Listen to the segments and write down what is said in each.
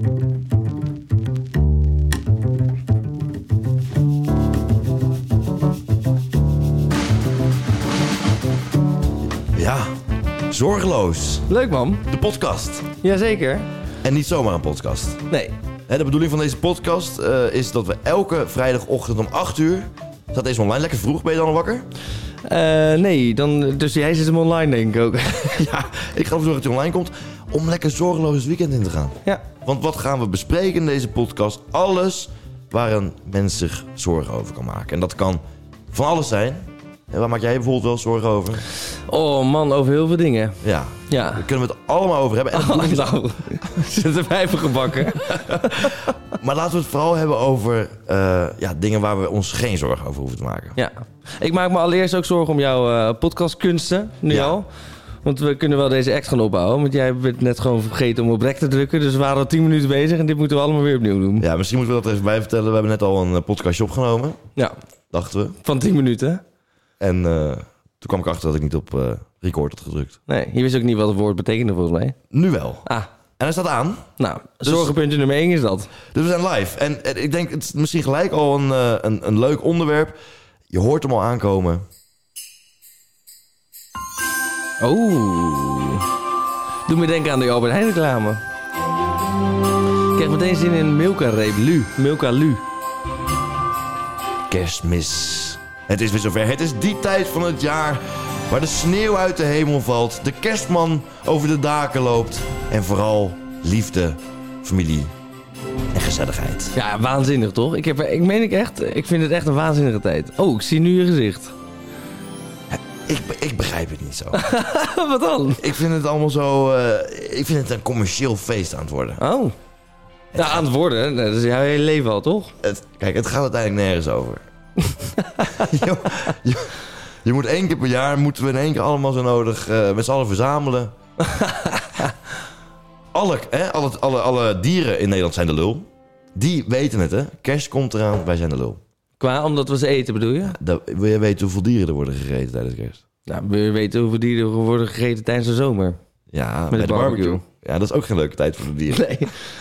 Ja, zorgeloos. Leuk man. De podcast. Jazeker. En niet zomaar een podcast. Nee. Hè, De bedoeling van deze podcast eh, is dat we elke vrijdagochtend om 8 uur... Staat deze online lekker vroeg? Ben je dan al wakker? Eh, nee, dan, dus jij zit hem online denk ik ook. ja, ik ga ervoor zorgen dat hij online komt. Om lekker zorgeloos het weekend in te gaan. ja. Want wat gaan we bespreken in deze podcast? Alles waar een mens zich zorgen over kan maken. En dat kan van alles zijn. En waar maak jij bijvoorbeeld wel zorgen over? Oh man, over heel veel dingen. Ja, Ja. daar kunnen we het allemaal over hebben. En Oh, nou, zitten wij even gebakken. Maar laten we het vooral hebben over eh, ja, dingen waar we ons geen zorgen over hoeven te maken. Ja. Ik maak me allereerst ook zorgen om jouw eh, podcastkunsten, nu Ja. al. Want we kunnen wel deze act gaan opbouwen. Want jij bent net gewoon vergeten om op rek te drukken. Dus we waren al 10 minuten bezig en dit moeten we allemaal weer opnieuw doen. Ja, misschien moeten we dat even bij vertellen. We hebben net al een eh, podcastje opgenomen, Ja, dachten we. van 10 minuten. En eh, toen kwam ik achter dat ik niet op eh, record had gedrukt. Nee, je wist ook niet wat het woord betekende volgens mij. Nu wel. Ah, En hij staat aan. nou, zorgenpuntje nummer 1 is dat. Dus we zijn live. En ik denk, het is misschien gelijk al een, een, een leuk onderwerp. Je hoort hem al aankomen. Oh. Doe me denken aan de Albert Heijn reclame. Ik krijg meteen zin in Milka-reep. Lu. Milka-lu. Kerstmis. Het is weer zover. Het is die tijd van het jaar waar de sneeuw uit de hemel valt. De kerstman over de daken loopt. En vooral liefde, familie en gezelligheid. Ja, waanzinnig toch? Ik, heb, ik meen ik echt, ik vind het echt een waanzinnige tijd. Oh, ik zie nu je gezicht. Ik, ik begrijp het niet zo. Wat dan? ik vind het allemaal zo... eh, ik vind het een commercieel feest aan het worden. Oh. Nou, aan het worden. Dat is jouw hele leven al, toch? Het, kijk, het gaat uiteindelijk nergens over. je, je, je moet één keer per jaar, moeten we in één keer allemaal zo nodig eh, met z'n allen verzamelen. alle, hè, alle, alle, alle dieren in Nederland zijn de lul. Die weten het, hè. Kerst komt eraan, wij zijn de lul. Qua omdat we ze eten, bedoel je? Dat, wil je weten hoeveel dieren er worden gegeten tijdens kerst? Nou, wil je weten hoeveel dieren er worden gegeten tijdens de zomer? Ja, Met de de barbecue. barbecue. Ja, dat is ook geen leuke tijd voor de dieren. Nee.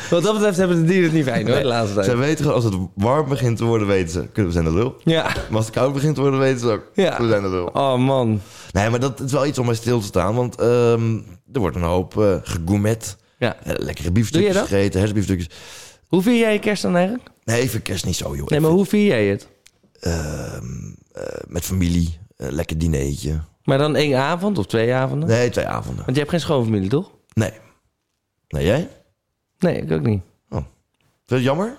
Wat dat betreft hebben de dieren het niet fijn hoor, Nee. de laatste tijd. Zij weten gewoon, als het warm begint te worden, weten ze, kunnen we zijn de lul. Ja. Maar als het koud begint te worden, weten ze ook, Ja. we zijn de lul. Oh man. Nee, maar dat is wel iets om bij stil te staan. Want ehm, er wordt een hoop eh gegourmet. Ja. Eh, lekkere biefstukjes gegeten, hersenbiefstukjes. Hoe vier jij je kerst dan eigenlijk? Nee, ik vind kerst niet zo, joh. Nee, maar hoe vier jij het? Ehm, eh, met familie, lekker dinertje. Maar dan één avond of twee avonden? Nee, twee avonden. Want je hebt geen schoonfamilie, toch? Nee. Nee, jij? Nee, ik ook niet. Vind je het jammer?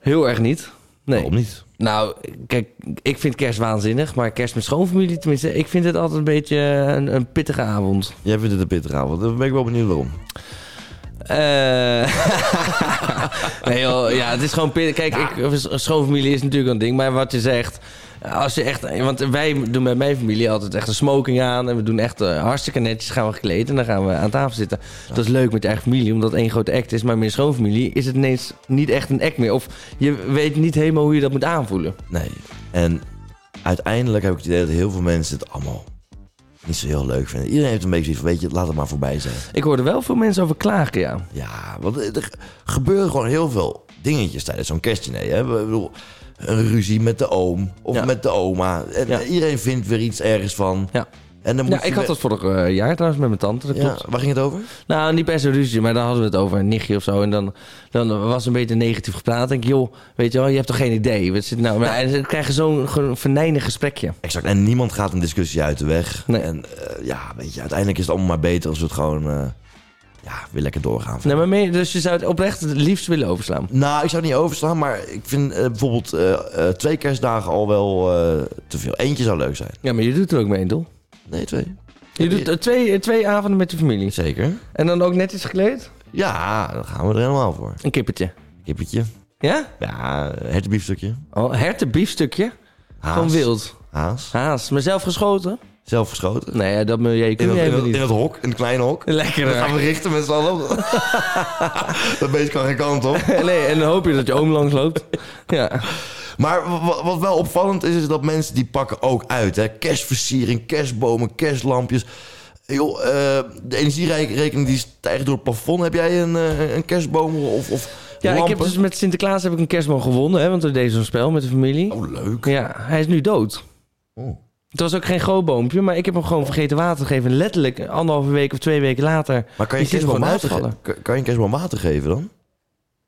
Heel erg niet. Nee. Waarom niet? Nou, kijk, ik vind kerst waanzinnig. Maar kerst met schoonfamilie, tenminste, ik vind het altijd een beetje een, een pittige avond. Jij vindt het een pittige avond. Dan ben ik wel benieuwd waarom. Eh nee joh, ja, het is gewoon pittig. Kijk, ik, schoonfamilie is natuurlijk een ding. Maar wat je zegt, als je echt... Want wij doen met mijn familie altijd echt een smoking aan. En we doen echt eh, hartstikke netjes, gaan we gekleed. En dan gaan we aan tafel zitten. Dat is leuk met je eigen familie, omdat het één grote act is. Maar met je schoonfamilie is het ineens niet echt een act meer. Of je weet niet helemaal hoe je dat moet aanvoelen. Nee. En uiteindelijk heb ik het idee dat heel veel mensen het allemaal niet zo heel leuk vinden. Iedereen heeft een beetje zoiets van, weet je, laat het maar voorbij zijn. Ik hoorde wel veel mensen over klagen, ja. Ja, want er gebeuren gewoon heel veel dingetjes tijdens zo'n kerstdiner. Hè? Ik bedoel, een ruzie met de oom of Ja. met de oma. En Ja. iedereen vindt weer iets ergens van. Ja. En dan moet Ja, ik had dat vorig eh, jaar trouwens met mijn tante, dat Ja, klopt. waar ging het over? Nou, niet per se ruzie, maar dan hadden we het over een nichtje of zo. En dan, dan was het een beetje negatief gepraat. Dan denk ik, joh, weet je wel, je hebt toch geen idee? Wat zit nou? Maar, en dan krijg je zo'n venijnig gesprekje. Exact. En niemand gaat een discussie uit de weg. Nee. En eh, ja, weet je, uiteindelijk is het allemaal maar beter als we het gewoon eh, ja, weer lekker doorgaan. Nee, maar mee, dus je zou het oprecht het liefst willen overslaan. Nou, ik zou het niet overslaan, maar ik vind eh, bijvoorbeeld eh, eh, twee kerstdagen al wel te veel. Eentje zou leuk zijn. Ja, maar je doet er ook mee, toch? Nee, twee. Je doet twee, twee avonden met je familie. Zeker. En dan ook netjes gekleed? Ja, dan gaan we er helemaal voor. Een kippetje. Kippetje. Ja? Ja, hertenbiefstukje. Oh, hertenbiefstukje? Haas. Van wild. Haas. Haas. Maar zelf geschoten? Zelf geschoten. Nee, ja, dat milieu kun in, het, in hok, in het kleine hok. Lekker. Dan gaan we richten met z'n allen. dat beest kan geen kant op. Nee, en dan hoop je dat je oom langs loopt. Ja. Maar wa- wat wel opvallend is, is dat mensen die pakken ook uit. Hè? Kerstversiering, kerstbomen, kerstlampjes. Joh, eh, de energierekening die stijgt door het plafond. Heb jij een, eh, een kerstboom of, of Ja, ik heb dus met Sinterklaas heb ik een kerstboom gewonnen, hè, want we deden zo'n spel met de familie. Oh, leuk. Ja, hij is nu dood. Oh. Het was ook geen grootboompje, maar ik heb hem gewoon vergeten water te geven. Letterlijk anderhalve week of twee weken later. Maar kan je, een er kerstboom water ge- kan, kan je een kerstboom water geven dan?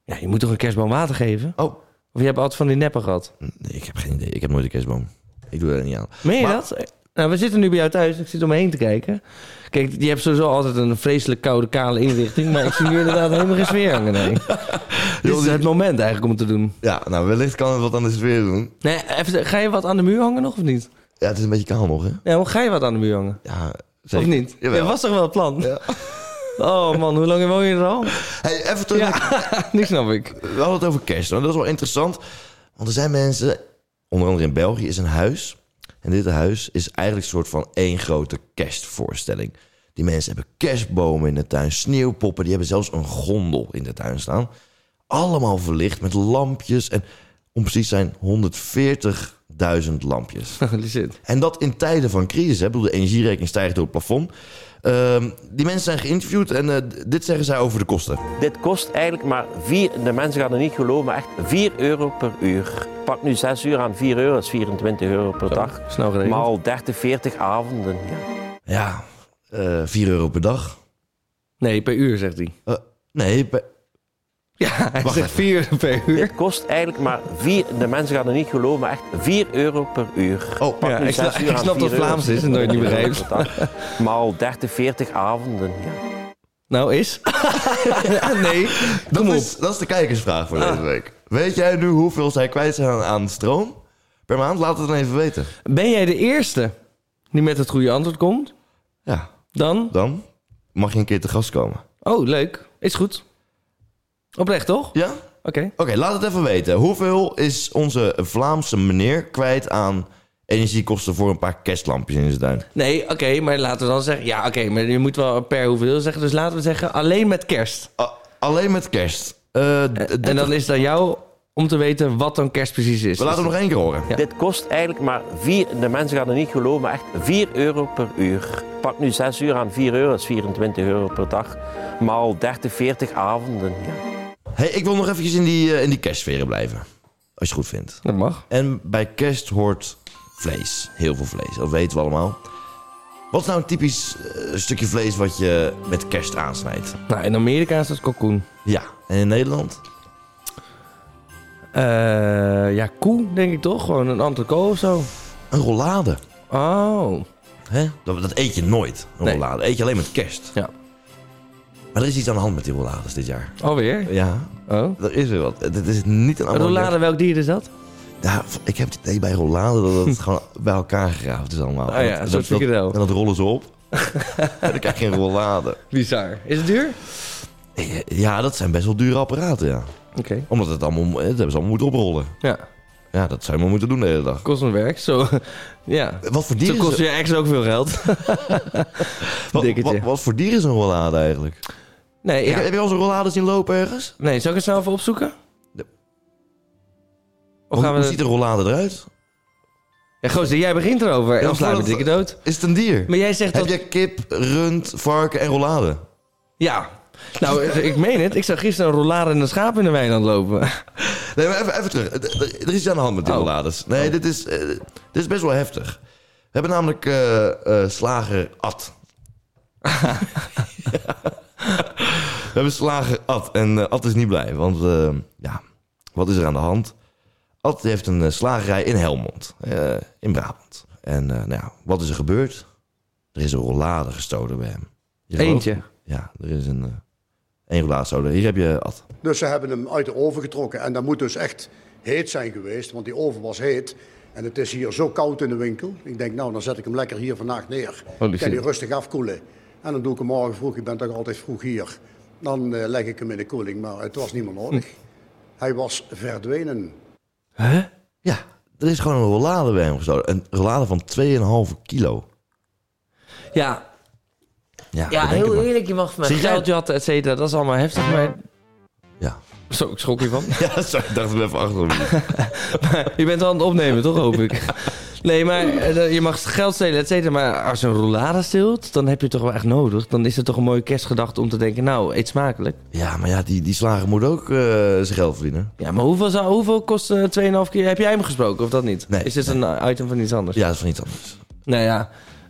Ja, je moet toch een kerstboom water geven? Oh, Of je hebt altijd van die neppen gehad. nee, ik heb geen idee. Ik heb nooit een kerstboom. Ik doe er niet aan. Meen je Maar- dat? Nou, we zitten nu bij jou thuis. Ik zit om me heen te kijken. Kijk, je hebt sowieso altijd een vreselijk koude, kale inrichting. Maar ik zie nu inderdaad helemaal geen sfeer hangen. Nee. Dit is het moment eigenlijk om het te doen. Ja, nou, wellicht kan het wat aan de sfeer doen. Nee, even, ga je wat aan de muur hangen nog of niet? Ja, het is een beetje kaal nog, hè? Ja, hoe ga je wat aan de muur hangen? Ja, zeker. Of niet? Jawel. Dat was toch wel het plan? Ja. Oh man, hoe lang woon je er al? Hey, even terug. Ja, nu snap ik. We hadden het over kerst. Nou, dat is wel interessant. Want er zijn mensen, onder andere in België, is een huis. En dit huis is eigenlijk een soort van één grote kerstvoorstelling. Die mensen hebben kerstbomen in de tuin, sneeuwpoppen. Die hebben zelfs een gondel in de tuin staan. Allemaal verlicht met lampjes. En om precies te zijn 140.000 lampjes. En dat in tijden van crisis. Hè? Ik bedoel, de energierekening stijgt door het plafond. Ehm, die mensen zijn geïnterviewd en eh, dit zeggen zij over de kosten. Dit kost eigenlijk maar 4, de mensen gaan er niet geloven, maar echt 4 euro per uur. Pak nu 6 uur aan 4 euro, dat is 24 euro per dag. Snel geregeld. Maar al 30, 40 avonden. Ja. Ja, eh 4 euro per dag. Nee, per uur zegt hij. Eh, nee, per- Ja, hij Wacht zegt even. vier per uur. Dit kost eigenlijk maar 4, de mensen gaan er niet geloven, maar echt 4 euro per uur. Oh, Pak ja, ik snap- 6 uur ik aan snap dat 4 euro, Vlaams is en nooit niet 24 begrijpt. euro per dag. Maar al 30, 40 avonden. Ja. Nou is? nee, dat, is, dat is de kijkersvraag voor deze week. Weet jij nu hoeveel zij kwijt zijn aan, aan stroom per maand? Laat het dan even weten. Ben jij de eerste die met het goede antwoord komt? Ja, Dan? dan mag je een keer te gast komen. Oh, leuk. Is goed. Oprecht, toch? Ja? Oké. Oké, laat het even weten. Hoeveel is onze Vlaamse meneer kwijt aan energiekosten voor een paar kerstlampjes in zijn tuin? Nee, oké, maar laten we dan zeggen... Ja, oké, maar je moet wel per hoeveel zeggen. Dus laten we zeggen alleen met kerst. A- alleen met kerst. Eh, En 30 dan is het aan jou om te weten wat dan kerst precies is. We laten hem nog één keer horen. Ja. Dit kost eigenlijk maar 4, de mensen gaan er niet geloven, maar echt 4 euro per uur. Pak nu 6 uur aan 4 euro, dat is 24 euro per dag. Maar al 30, 40 avonden. Ja. Hey, ik wil nog eventjes in die, eh, in die kerstsferen blijven. Als je het goed vindt. Dat mag. En bij kerst hoort vlees. Heel veel vlees. Dat weten we allemaal. Wat is nou een typisch eh, stukje vlees wat je met kerst aansnijdt? Nou, in Amerika is dat kalkoen. Ja. En in Nederland? Eh, ja, koe, denk ik toch? Gewoon een entrecote of zo. Een rollade. Oh. Hè? Dat, dat eet je nooit. Een Nee. rollade. Eet je alleen met kerst. Ja. Maar er is iets aan de hand met die rollades dit jaar. Alweer? Ja, Oh. er is weer wat. Het is niet een Een ander rollade, welk dier is dat? Ja, ik heb het idee bij rollade dat het gewoon bij elkaar geraafd is allemaal. Oh ja, En dat- dat-. En dat rollen ze op. en dan krijg je een rollade. Bizar. Is het duur? Ja, dat zijn best wel dure apparaten, ja. Oké. Omdat het allemaal, dat hebben ze allemaal moeten oprollen. Ja, Ja, dat zou je maar moeten doen de hele dag. kost een werk. Zo, ja. Wat voor Zo dier is, kost je extra ook veel geld. wat, wat voor dier is een rollade eigenlijk? Nee, Heb, je zo'n rollade zien lopen ergens? nee, zal ik het snel even opzoeken? Of Hoe, gaan we... hoe ziet een rollade eruit? Ja, gozer, jij begint erover. En dan slaan we dikke dood. Is het een dier? Maar jij zegt Heb dat... je kip, rund, varken en rollade? Ja. Nou, ik meen het. Ik zag gisteren een rollade en een schaap in de weiland lopen. Nee, maar even, even terug. Er is iets aan de hand met die Oh. rollades. Nee, dit, is, eh, dit is best wel heftig. We hebben namelijk eh, eh, slager Ad. We hebben slager Ad. En eh, Ad is niet blij. Want eh, ja, wat is er aan de hand? Ad heeft een eh, slagerij in Helmond. eh, in Brabant. En eh, nou ja, wat is er gebeurd? Er is een rollade gestolen bij hem. Je Eentje. Ja, er is een... één rollade gestolen. Hier heb je Ad. Dus ze hebben hem uit de oven getrokken. En dat moet dus echt heet zijn geweest, want die oven was heet. En het is hier zo koud in de winkel. Ik denk, nou, dan zet ik hem lekker hier vandaag neer. Holy kan hij rustig afkoelen. En dan doe ik hem morgen vroeg, ik ben toch altijd vroeg hier. Dan eh, leg ik hem in de koeling, maar het was niet meer nodig. Hij was verdwenen. Huh? Ja, er is gewoon een rollade bij hem gestolen. Een rollade van 2,5 kilo. Ja, Ja, ja heel maar. eerlijk. Je mag jij- geld jatten, et cetera. Dat is allemaal heftig, maar... Ja. Zo, ik schrok hiervan. Ja, sorry, ik dacht hem even achter me. je bent wel aan het opnemen, toch, hoop ik? Nee, maar eh, je mag geld stelen, et cetera. Maar als je een roulade steelt, dan heb je het toch wel echt nodig. Dan is het toch een mooie kerstgedachte om te denken, nou, eet smakelijk. Ja, maar ja, die, die slager moet ook eh, zijn geld verdienen. Ja, maar hoeveel, zou, hoeveel kost eh, 2,5 keer? Heb jij hem gesproken of dat niet? Nee, Is dit een eh, item van iets anders? Ja, dat is van iets anders. Nou ja,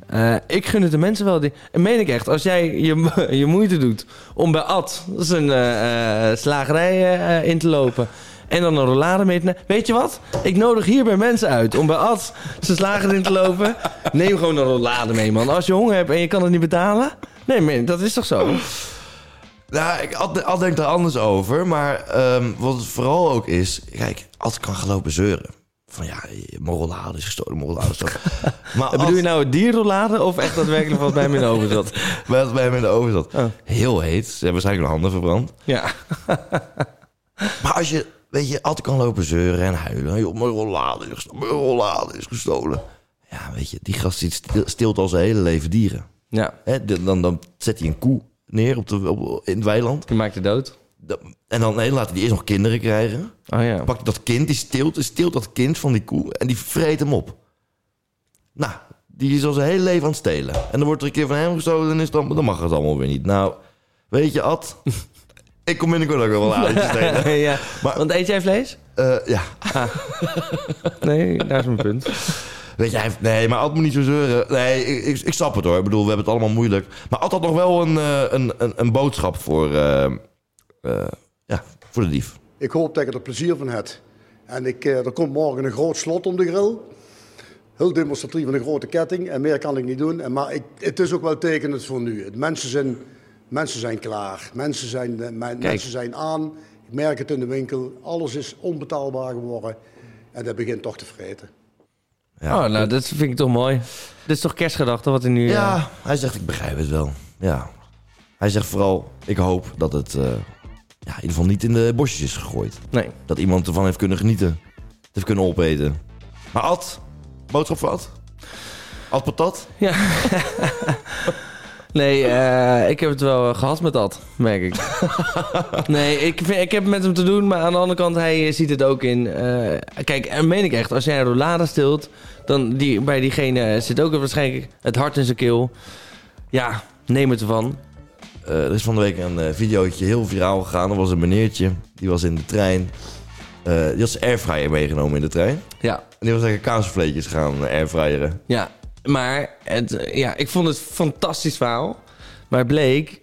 eh, ik gun het de mensen wel. Die, en meen ik echt, als jij je, je moeite doet om bij Ad zijn eh, eh, slagerij eh, eh, in te lopen... en dan een rollade mee te nemen... Weet je wat? Ik nodig hier bij mensen uit om bij Ad zijn slager in te lopen. Neem gewoon een rollade mee, man. Als je honger hebt en je kan het niet betalen... Nee, man, dat is toch zo? Nou, ik Ad, Ad denkt er anders over. Maar ehm, wat het vooral ook is... Kijk, Ad kan gaan lopen zeuren. Van ja, mijn rollade is gestolen, mijn rollade is gestolen. Maar Bedoel je nou het dierrollade of echt daadwerkelijk wat bij hem in de oven zat? Wat bij hem in de oven zat. Oh. Heel heet. Ze hebben waarschijnlijk hun handen verbrand. Ja. Maar als je, weet je, altijd kan lopen zeuren en huilen. Joh, mijn rollade is gestolen. Mijn rollade is gestolen. Ja, weet je, die gast die stil- steelt al zijn hele leven dieren. Ja, Hè, de- dan, dan zet hij een koe neer op de, op, in het weiland. die maakt het dood. En dan nee, hij die eerst nog kinderen krijgen. Oh ja. Pakt dat kind, die steelt, die steelt dat kind van die koe en die vreet hem op. Nou, die is al zijn hele leven aan het stelen. En dan wordt er een keer van hem gestolen en is dan, dan mag het allemaal weer niet. Nou, weet je, Ad, ik kom binnenkort ook wel een aardig stelen. ja. Maar- Want eet jij vlees? Eh, ja, Nee, daar is mijn punt. weet heeft- nee, maar Ad moet niet zo zeuren. Nee, ik, ik, ik snap het hoor. Ik bedoel, we hebben het allemaal moeilijk. Maar Ad had nog wel een, eh, een, een, een boodschap voor, eh, eh, ja, voor de dief. Ik hoop dat je er plezier van hebt. En ik, eh, er komt morgen een groot slot om de grill. Heel demonstratief van een grote ketting. En meer kan ik niet doen. En, maar ik, het is ook wel tekenend voor nu. Het- Mensen zijn, mensen zijn klaar. Mensen zijn, eh, men- mensen zijn aan. Ik merk het in de winkel. Alles is onbetaalbaar geworden. En dat begint toch te vreten. Ja. Oh, nou, dat vind ik toch mooi. Dit is toch kerstgedachte wat hij nu... eh, Ja, hij zegt ik begrijp het wel. Ja. Hij zegt vooral, ik hoop dat het eh, ja, in ieder geval niet in de bosjes is gegooid. Nee. Dat iemand ervan heeft kunnen genieten. Het heeft kunnen opeten. Maar Ad, boodschap voor Ad? Ad patat? Ja. nee, eh, ik heb het wel eh, gehad met dat, merk ik. nee, ik, vind, ik heb het met hem te doen, maar aan de andere kant, hij eh, ziet het ook in. kijk, en meen ik echt, als jij een roulade stilt, dan die, bij diegene zit ook waarschijnlijk het hart in zijn keel. Ja, neem het ervan. Er is van de week een videootje heel viraal gegaan. Er was een meneertje, die was in de trein. Die had zijn airfryer meegenomen in de trein. Ja, En die was lekker kaasvleetjes gaan airfryeren. ja. Maar het, ja, ik vond het een fantastisch verhaal. Maar het bleek,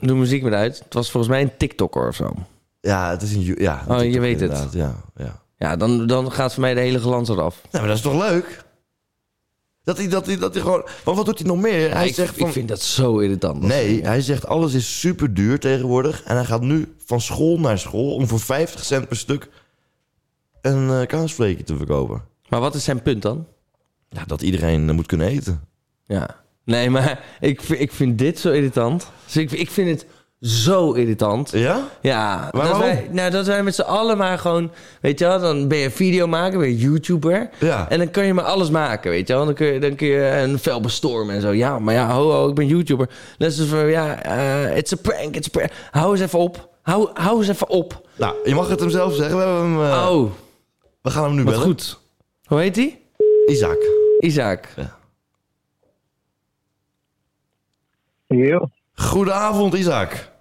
doe muziek maar uit, het was volgens mij een TikToker of zo. Ja, het is een... Ja, Oh, je weet het. inderdaad, Ja, ja. Ja, dan, dan gaat voor mij de hele glans eraf. Nou, maar dat is toch leuk? Dat hij, dat hij, dat hij gewoon... Want wat doet hij nog meer? Hij ik, zegt van... ik vind dat zo irritant. Nee, hij zegt alles is super duur tegenwoordig. En hij gaat nu van school naar school om voor 50 cent per stuk een kaasvleekje te verkopen. Maar wat is zijn punt dan? Ja, dat iedereen eh, moet kunnen eten. Ja. Nee, maar ik, vind- ik vind dit zo irritant. Dus ik, ik vind het zo irritant. Ja? Ja, dat Waarom? wij, nou, dat wij met z'n allen maar gewoon... Weet je wel, dan ben je video maken, ben je YouTuber. Ja. En dan kun je maar alles maken, weet je wel. Dan kun je, dan kun je een vel bestormen en zo. Ja, maar ja, ho, ho, ik ben YouTuber. Dat is dus van, ja, eh, it's a prank, it's a prank. Hou eens even op. Hou, hou eens even op. Nou, je mag het hem zelf zeggen. We, hebben hem, eh, oh, we gaan hem nu wat bellen. goed. Hoe heet hij? Isaac. Isaac. Ja, Goedenavond, Isaac.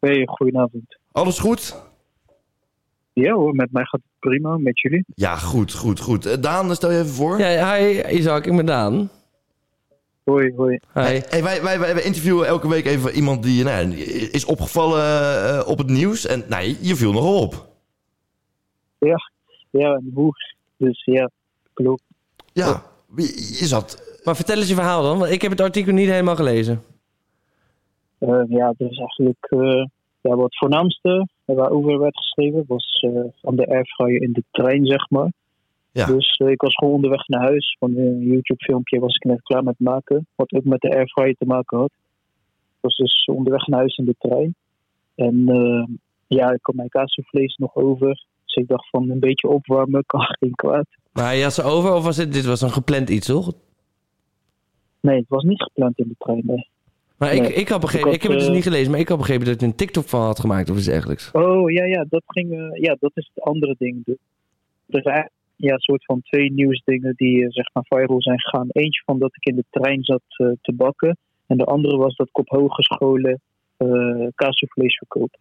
hey, goedenavond. Alles goed? Ja hoor, met mij gaat het prima, met jullie. Ja, goed, goed, goed. Eh, Daan, stel je even voor. Ja, hi Isaac, ik ben Daan. Hoi, hoi. Hi. Hey, hey, wij, wij, wij, wij interviewen elke week even iemand die nou, ja, is opgevallen eh, op het nieuws. En nou, je viel nogal op. Ja, ja, en hoe? Dus ja, klopt. Ja, je, je zat... Maar vertel eens je verhaal dan, want ik heb het artikel niet helemaal gelezen. Eh, ja, dus eigenlijk uh, ja, wat voornaamste waarover werd geschreven was uh, van de airfryer in de trein, zeg maar. Ja. Dus uh, ik was gewoon onderweg naar huis. Van een YouTube-filmpje was ik net klaar met maken. Wat ook met de airfryer te maken had. Ik was dus onderweg naar huis in de trein. En uh, ja, ik had mijn kaasvlees nog over. Dus ik dacht van een beetje opwarmen kan geen kwaad. Maar je had ze over of was dit, dit was een gepland iets, toch? Nee, het was niet gepland in de trein, nee. Maar nee. ik, ik, had begrepen, ik, ik heb het dus uh, niet gelezen, maar ik had begrepen dat je een TikTok van had gemaakt of iets dergelijks. Oh, ja, ja, dat ging, uh, ja, dat is het andere ding. Dus, dus ja, soort van twee nieuwsdingen die eh, zeg maar viral zijn gegaan. Eentje van dat ik in de trein zat eh, te bakken. En de andere was dat ik op hogescholen eh kaasvlees verkoop.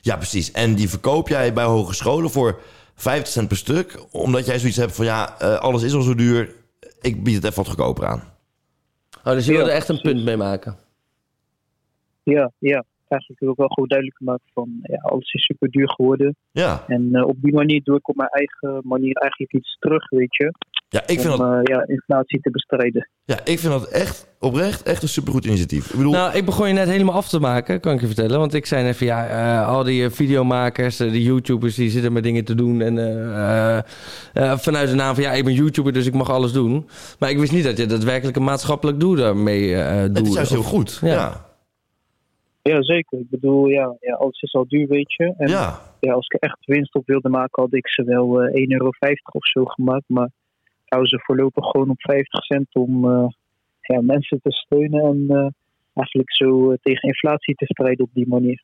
Ja, precies. En die verkoop jij bij hogescholen voor 50 cent per stuk. Omdat jij zoiets hebt van ja, eh, alles is al zo duur. Ik bied het even wat goedkoper aan. Oh, dus je Ja, wilde echt een punt mee maken. Ja, ja. Eigenlijk wil ik wel gewoon duidelijk maken van ja, alles is super duur geworden. Ja, En eh, op die manier doe ik op mijn eigen manier eigenlijk iets terug, weet je. Ja ik, vind om dat, eh, ja, inflatie te bestrijden. ja, ik vind dat echt oprecht echt een supergoed initiatief. Ik bedoel, Nou, ik begon je net helemaal af te maken, kan ik je vertellen. Want ik zei net van ja, eh, al die eh, videomakers, eh, die YouTubers, die zitten met dingen te doen. En eh, eh, eh, vanuit de naam van ja, ik ben YouTuber, dus ik mag alles doen. Maar ik wist niet dat je daadwerkelijk een maatschappelijk doel daarmee eh doet. het is juist heel goed. Ja. Ja, Ja, zeker. Ik bedoel, ja, ja, alles is al duur, weet je. En ja. ja, als ik er echt winst op wilde maken, had ik ze wel eh 1,50 euro of zo gemaakt. Maar hou ze voorlopig gewoon op 50 cent om eh, ja, mensen te steunen en eh, eigenlijk zo eh, tegen inflatie te strijden op die manier.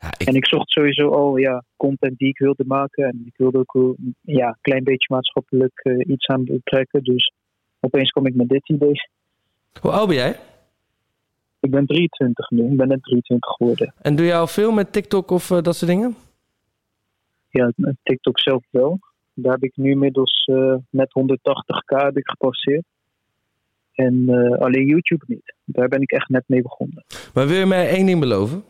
ja ik, En ik zocht sowieso al ja, content die ik wilde maken. En ik wilde ook ja, een klein beetje maatschappelijk iets aan betrekken. Dus opeens kom ik met dit idee. Hoe oud ben jij? Ik ben 23 nu. Ik ben net 23 geworden. En doe jij al veel met TikTok of dat soort dingen? Ja, TikTok zelf wel. Daar heb ik nu inmiddels eh, net 180k heb ik gepasseerd. En eh, alleen YouTube niet. Daar ben ik echt net mee begonnen. Maar wil je mij één ding beloven?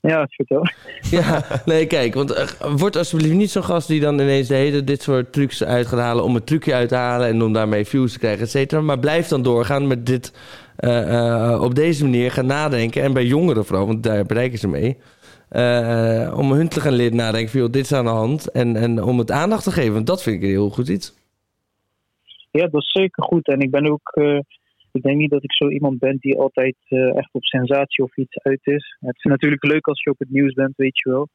Ja, vertel. Ja, nee, kijk, want eh, word alsjeblieft niet zo'n gast die dan ineens de hele dit soort trucs uit gaat halen om een trucje uit te halen en om daarmee views te krijgen, et cetera. Maar blijf dan doorgaan met dit eh, eh, op deze manier gaan nadenken. En bij jongeren vooral, want daar bereiken ze mee. eh, om hun te gaan leren nadenken van, dit is aan de hand. En, en om het aandacht te geven, want dat vind ik een heel goed iets. Ja, dat is zeker goed. En ik ben ook. ik denk niet dat ik zo iemand ben die altijd echt op sensatie of iets uit is. Het is natuurlijk leuk als je op het nieuws bent, weet je wel.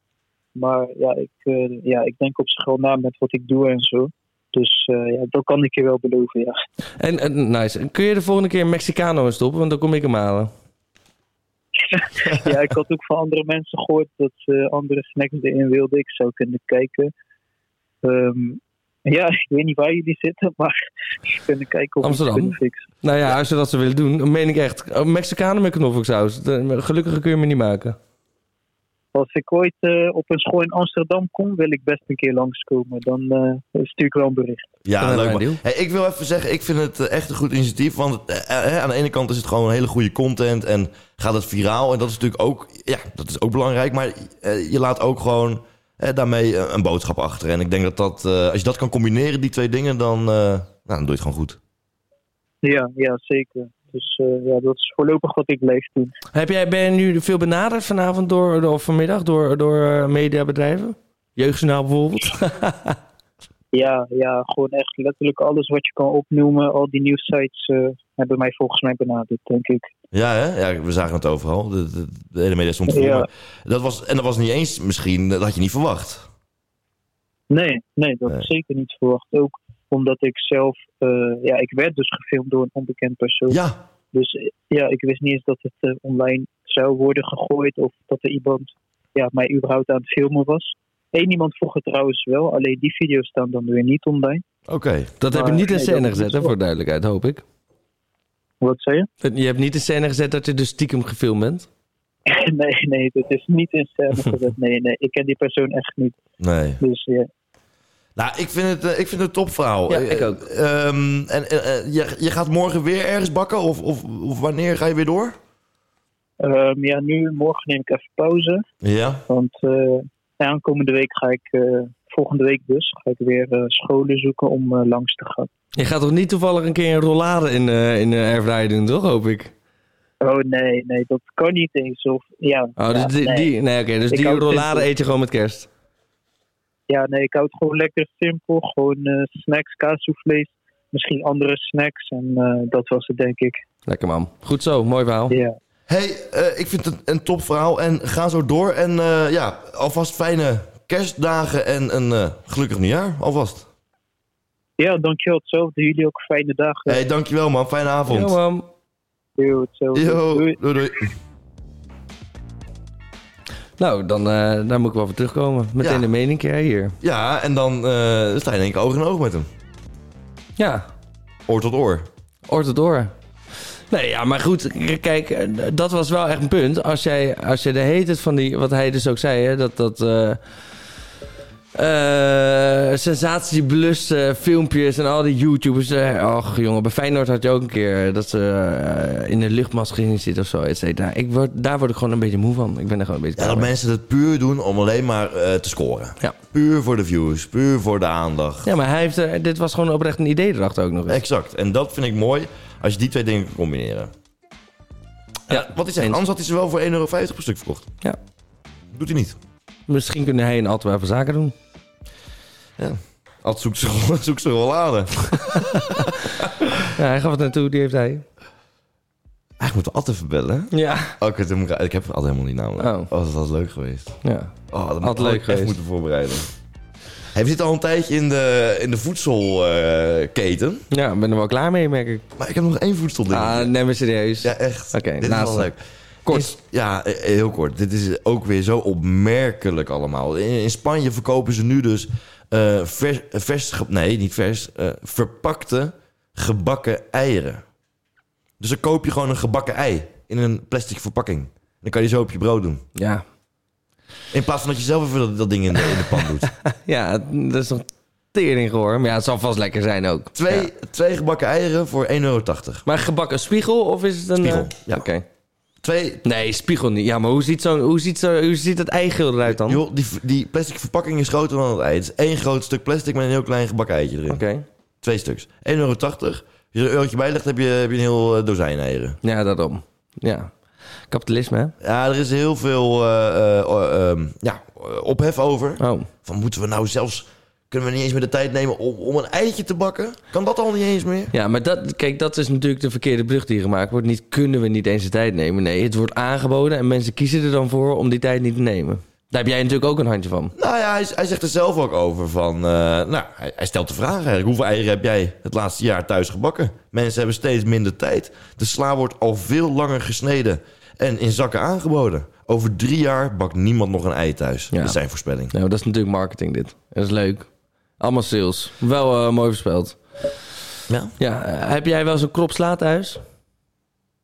Maar ja, ik, ja, ik denk op zich wel na met wat ik doe en zo. Dus eh, ja, dat kan ik je wel beloven, ja. En, en nice. Kun je de volgende keer een Mexicano in stoppen? Want dan kom ik hem halen. ja, ik had ook van andere mensen gehoord dat ze andere snacks erin wilden. Ik zou kunnen kijken. Ehm, ja, ik weet niet waar jullie zitten, maar we kunnen kijken of Amsterdam. kunnen fixen. Nou ja, als je dat zou willen doen, dan meen ik echt. Oh, Mexicano met knoflooksaus. Gelukkig kun je me niet maken. Als ik ooit eh, op een school in Amsterdam kom, wil ik best een keer langskomen. Dan eh, stuur ik wel een bericht. Ja, leuk man. Hey, ik wil even zeggen, ik vind het eh, echt een goed initiatief. Want eh, aan de ene kant is het gewoon een hele goede content en gaat het viraal. En dat is natuurlijk ook, ja, dat is ook belangrijk. Maar eh, je laat ook gewoon eh, daarmee een boodschap achter. En ik denk dat dat, eh, als je dat kan combineren, die twee dingen, dan, eh, nou, dan doe je het gewoon goed. Ja, ja zeker. Dus eh, ja, dat is voorlopig wat ik blijf doen. Heb jij, ben je nu veel benaderd vanavond door, of vanmiddag door, door eh, mediabedrijven? Jeugdjournaal bijvoorbeeld? Ja, ja, gewoon echt letterlijk alles wat je kan opnoemen. Al die nieuwssites eh, hebben mij volgens mij benaderd, denk ik. Ja, hè? ja, we zagen het overal. De, de, de hele media stond. Ja. Maar Dat was, en dat was niet eens misschien, dat had je niet verwacht. Nee, nee, dat Nee. zeker niet verwacht. Ook omdat ik zelf, eh, ja, ik werd dus gefilmd door een onbekend persoon. Ja, Dus eh, ja, ik wist niet eens dat het eh, online zou worden gegooid of dat er iemand ja, mij überhaupt aan het filmen was. Eén iemand vroeg het trouwens wel, alleen die video's staan dan weer niet online. oké. Dat heb je niet in nee, scène gezet, hè, wel- voor duidelijkheid, hoop ik. Wat zei je? Je hebt niet in scène gezet dat je dus stiekem gefilmd bent? nee, nee, dat is niet in scène gezet. Nee, nee, ik ken die persoon echt niet. Nee. Dus ja, Nou, ik vind het, eh, ik vind het een topverhaal. Ja, ik ook. ehm, en eh, eh, je, je gaat morgen weer ergens bakken? Of, of, of wanneer ga je weer door? Ehm, ja, nu morgen neem ik even pauze. Ja. Want eh, aankomende week ga ik, eh, volgende week dus, ga ik weer eh, scholen zoeken om eh, langs te gaan. Je gaat toch niet toevallig een keer een rollade in, eh in de airfryer doen, toch, hoop ik? Oh nee, nee, dat kan niet eens. Of, ja, Oh, dus ja, die, nee. oké, dus Ik die rollade eet je gewoon met kerst? Ja, nee, ik hou het gewoon lekker simpel. Gewoon eh, snacks, kaassoufflés, misschien andere snacks. En eh, dat was het, denk ik. Lekker man. Goed zo, mooi verhaal. Ja, hey, eh, ik vind het een topverhaal. En ga zo door. En eh, ja, alvast fijne kerstdagen en een eh, gelukkig nieuwjaar. Alvast. ja dankjewel. Hetzelfde. Jullie ook fijne dagen. hey, dankjewel man. Fijne avond. Ja, man. Yo, Doei. doei doei. Nou, dan eh, daar moet ik wel voor terugkomen. Meteen Ja. de mening keer hier. Ja, en dan eh, sta je denk ik oog in oog met hem. Ja, Oor tot oor. oor tot oor. Nee, ja, maar goed, kijk, eh, dat was wel echt een punt. Als jij, als je de heet het van die, wat hij dus ook zei, hè, dat dat eh eh, sensatiebeluste filmpjes en al die YouTubers. eh, Och, jongen, bij Feyenoord had je ook een keer dat ze eh, in de luchtmask gingen zitten of zo, et cetera. Ik word, daar word ik gewoon een beetje moe van. Ik ben er gewoon een beetje Ja, dat mee. mensen het puur doen om alleen maar eh, te scoren. Ja. Puur voor de views, puur voor de aandacht. Ja, maar hij heeft, er- dit was gewoon oprecht een idee erachter ook nog eens. Exact. En dat vind ik mooi als je die twee dingen kan combineren. Ja, wat is eens. Anders had hij ze wel voor 1,50 euro per stuk verkocht. Ja. Doet hij niet. Misschien kunnen hij en Antwerpen zaken doen. Altijd zoekt ze, zoekt ze rollade. Ja, hij gaf het naartoe, die heeft hij. Eigenlijk moeten we altijd even bellen. Ja. Oh, ik, ik heb altijd helemaal niet namen. Oh. Oh, dat was leuk geweest. ja. Oh, dat Had leuk geweest. moeten voorbereiden. We zitten al een tijdje in de, in de voedselketen. Ja, ik ben er wel klaar mee, merk ik. maar ik heb nog één voedselding. Ah, neem me serieus. ja, echt. Oké, Dit is wel leuk. Kort. Is- ja, eh, heel kort. Dit is ook weer zo opmerkelijk allemaal. In, in Spanje verkopen ze nu dus eh, vers, eh, vers, nee, niet vers, eh, verpakte gebakken eieren. Dus dan koop je gewoon een gebakken ei in een plastic verpakking. Dan kan je zo op je brood doen. Ja. In plaats van dat je zelf even dat, dat ding in de, in de pan doet. Ja, dat is toch tering gehoor. Maar ja, het zal vast lekker zijn ook. Twee, Ja. twee gebakken eieren voor 1,80 euro. Maar gebakken spiegel of is het een... Spiegel, eh, ja. Oké. Twee, Nee, spiegel niet. Ja, maar hoe ziet, zo'n, hoe ziet, zo, hoe ziet het eigeel eruit dan? joh, die, die plastic verpakking is groter dan het ei. Het is één groot stuk plastic met een heel klein gebakken eitje erin. Oké. Twee stuks. 1,80 euro. Als je er een eurotje bij legt, heb je, heb je een heel eh, dozijn eieren. Ja, daarom. Ja. Kapitalisme, hè? Ja, er is heel veel ehm, ja, ophef over. Oh. Van moeten we nou zelfs... Kunnen we niet eens meer de tijd nemen om, om een eitje te bakken? Kan dat al niet eens meer? Ja, maar dat, kijk, dat is natuurlijk de verkeerde brug die gemaakt wordt. Niet kunnen we niet eens de tijd nemen. Nee, het wordt aangeboden en mensen kiezen er dan voor om die tijd niet te nemen. Daar heb jij natuurlijk ook een handje van. Nou ja, hij, hij zegt er zelf ook over van... eh, nou, hij, hij stelt de vraag eigenlijk. Hoeveel eieren heb jij het laatste jaar thuis gebakken? Mensen hebben steeds minder tijd. De sla wordt al veel langer gesneden en in zakken aangeboden. Over drie jaar bakt niemand nog een ei thuis. Ja. Dat is zijn voorspelling. Nou, dat is natuurlijk marketing dit. Dat is leuk. Allemaal sales. Wel eh, mooi voorspeld. Ja? Ja, eh, heb jij wel zo'n krop sla thuis?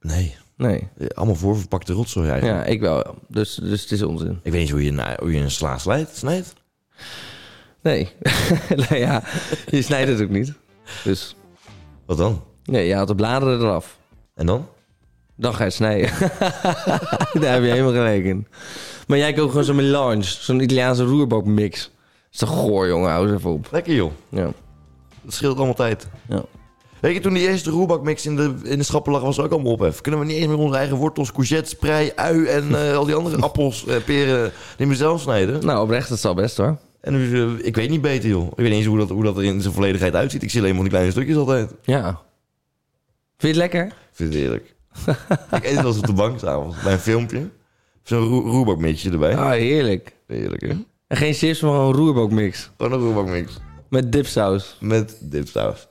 Nee. Nee. Eh, Allemaal voorverpakte rotzooi eigenlijk. Ja, ik wel. Dus, dus het is onzin. Ik weet niet hoe je, na- hoe je een sla snijdt. Nee. nee, ja. Je snijdt het ook niet. Dus Wat dan? nee, je haalt de bladeren eraf. En dan? Dan ga je snijden. Daar heb je helemaal gelijk in. Maar jij koopt gewoon zo'n melange. Zo'n Italiaanse roerbookmix. Is toch goor, jongen. Hou even op. Lekker joh. Ja. Dat scheelt allemaal tijd. Ja. Weet je, toen die eerste roerbakmix in de, in de schappen lag, was er ook allemaal ophef. Kunnen we niet eens meer onze eigen wortels, courgettes, prei, ui en eh, al die andere appels, eh, peren, niet meer zelf snijden? Nou, oprecht, dat zal best hoor. En eh, ik weet niet beter, joh. Ik weet niet eens hoe dat, hoe dat er in zijn volledigheid uitziet. Ik zie alleen maar die kleine stukjes altijd. Ja. Vind je het lekker? Ik vind het heerlijk. ik eet het op de bank s'avonds, bij een filmpje. Zo'n roe roerbakmixje erbij. Ah, heerlijk. Heerlijk, hè? En geen chips, maar gewoon een roerbookmix. Gewoon een roerbakmix. Met dipsaus. Met dipsaus.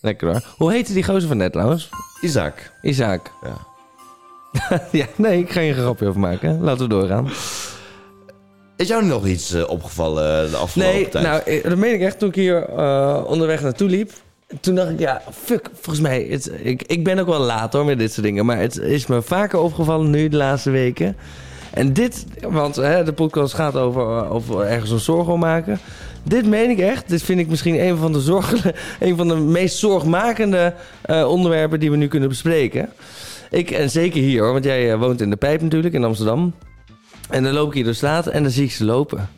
Lekker hoor. Hoe heette die gozer van net trouwens? Isaac. Isaac. Ja. ja, nee, ik ga je een grapje over maken. Laten we doorgaan. Is jou nog iets eh, opgevallen de afgelopen Nee, tijd? nou, eh, dat meen ik echt. Toen ik hier eh, onderweg naartoe liep... Toen dacht ik, ja, fuck, volgens mij... Het, ik, ik ben ook wel laat hoor met dit soort dingen. Maar het is me vaker opgevallen nu de laatste weken. En dit, want hè, de podcast gaat over, eh, over ergens een zorg om maken. Dit meen ik echt. Dit vind ik misschien een van de, zorgen, een van de meest zorgmakende eh, onderwerpen die we nu kunnen bespreken. Ik, en zeker hier hoor, want jij eh, woont in de Pijp natuurlijk, in Amsterdam. En dan loop ik hier door de straat en dan zie ik ze lopen.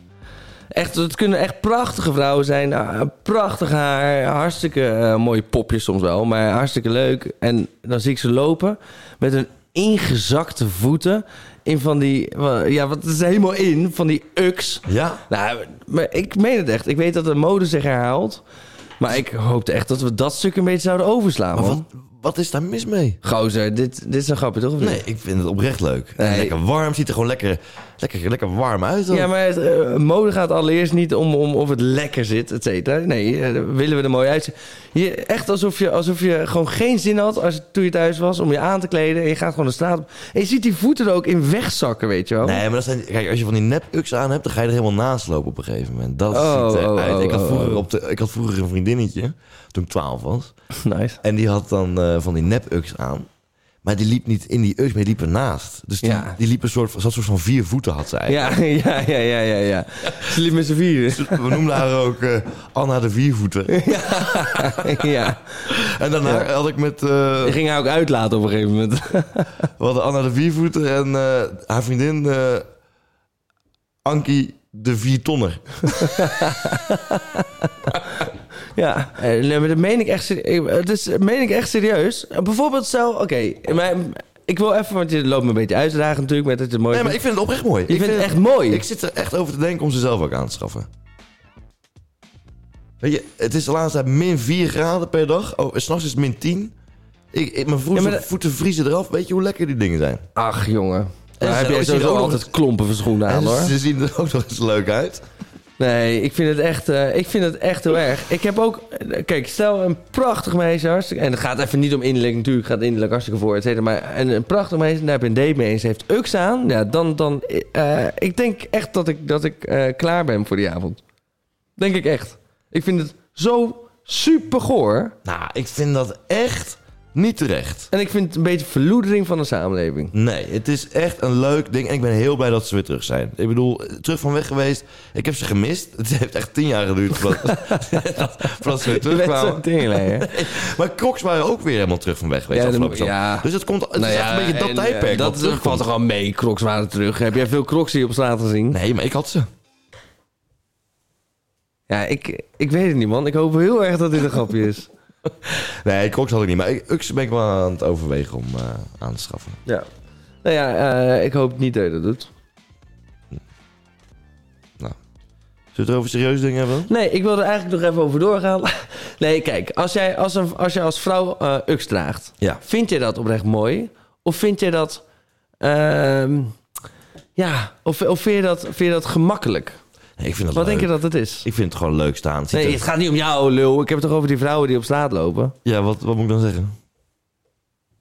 Echt, het kunnen echt prachtige vrouwen zijn. ah, Prachtig haar, hartstikke mooie popjes soms wel, maar hartstikke leuk. En dan zie ik ze lopen met hun ingezakte voeten in van die, ja, wat is helemaal in, van die uks. Ja? Nou, maar ik meen het echt. Ik weet dat de mode zich herhaalt. Maar ik hoopte echt dat we dat stuk een beetje zouden overslaan. Maar wat, wat is daar mis mee? Gozer, dit, dit is een grapje, toch? of? Nee, ik vind het oprecht leuk. En Nee. Lekker warm, ziet er gewoon lekker, lekker, lekker warm uit. dan. Ja, maar het, eh, mode gaat allereerst niet om, om of het lekker zit, et cetera. Nee, eh, willen we er mooi uitzien. Je, echt alsof je, alsof je gewoon geen zin had als, toen je thuis was om je aan te kleden. En je gaat gewoon de straat op. En je ziet die voeten er ook in wegzakken, weet je wel. Nee, maar dat zijn, kijk, als je van die nep-uks aan hebt, dan ga je er helemaal naast lopen op een gegeven moment. Dat Oh, ziet oh, eruit. oh, ik, had oh, vroeger oh. op de, ik had vroeger een vriendinnetje, toen ik 12 was. Nice. En die had dan eh, van die nep-uks aan. Maar die liep niet in die uks, maar die liep ernaast. Dus die, Ja. die liep een soort, van- zo'n soort van vier voeten had ze eigenlijk. Ja, ja, ja, ja, ja, ja. Ze liep met z'n vieren. We noemden haar ook eh, Anna de Viervoeten. ja. En daarna had ik met... eh, Die ging haar ook uitlaten op een gegeven moment. we hadden Anna de Viervoeten en haar vriendin Ankie de Viertonner. Ja, eh, nee, maar dat meen ik echt, serie- dus, eh, meen ik echt serieus. Bijvoorbeeld stel, oké, mijn- ik wil even, want je loopt me een beetje uit te dagen natuurlijk met het mooi Nee, maar vindt. ik vind het oprecht mooi. Je ik vindt het echt mooi? Ik zit er echt over te denken om ze zelf ook aan te schaffen. Weet je, het is de laatste tijd min 4 graden per dag. Oh, en s'nachts is het min 10. Ik, ik, mijn voeten, Ja, maar de- voeten vriezen eraf. Weet je hoe lekker die dingen zijn? Ach, jongen. Daar ze- heb er sowieso altijd klompen van schoenen aan, en hoor. ze zien er ook nog eens leuk uit. Nee, ik vind het echt, eh, ik vind het echt heel erg. Ik heb ook, kijk, stel een prachtig meisje, hartstikke, en het gaat even niet om innerlijk natuurlijk, gaat innerlijk hartstikke voor, et cetera, maar een, een prachtig meisje, daar heb je een date mee en ze heeft uks aan, ja, dan, dan, eh, ik denk echt dat ik, dat ik eh, klaar ben voor die avond. Denk ik echt. Ik vind het zo super goor. Nou, ik vind dat echt niet terecht. En ik vind het een beetje verloedering van de samenleving. Nee, het is echt een leuk ding. En ik ben heel blij dat ze weer terug zijn. Ik bedoel, terug van weg geweest. Ik heb ze gemist. Het heeft echt tien jaar geduurd voordat, voordat ze weer terugkwamen. hè? Maar Crocs waren ook weer helemaal terug van weg geweest. Ja, afgelopen dan- zomer. ja. Dus het, komt, het Nou is ja, echt een beetje dat en, tijdperk. eh, dat Dat terugkomt. valt toch mee. Crocs waren terug. Heb jij veel Crocs hier op straat gezien? Nee, maar ik had ze. Ja, ik, ik weet het niet, man. Ik hoop heel erg dat dit een grapje is. Nee, Crocs had ik niet. Maar ik, Ux ben ik wel aan het overwegen om eh, aan te schaffen. Ja. Nou ja, eh, ik hoop niet dat je dat doet. Zullen we het over serieuze dingen hebben? Nee, ik wil er eigenlijk nog even over doorgaan. Nee, kijk, als jij als, een, als, jij als vrouw eh ux draagt, Ja. vind je dat oprecht mooi? Of vind je dat... ehm, ja, of, of vind, je dat, vind je dat gemakkelijk? Nee, ik vind dat Wat leuk. denk je dat het is? Ik vind het gewoon leuk staan. Nee, het gaat niet om jou, lul. Ik heb het toch over die vrouwen die op straat lopen? Ja, wat, wat moet ik dan zeggen?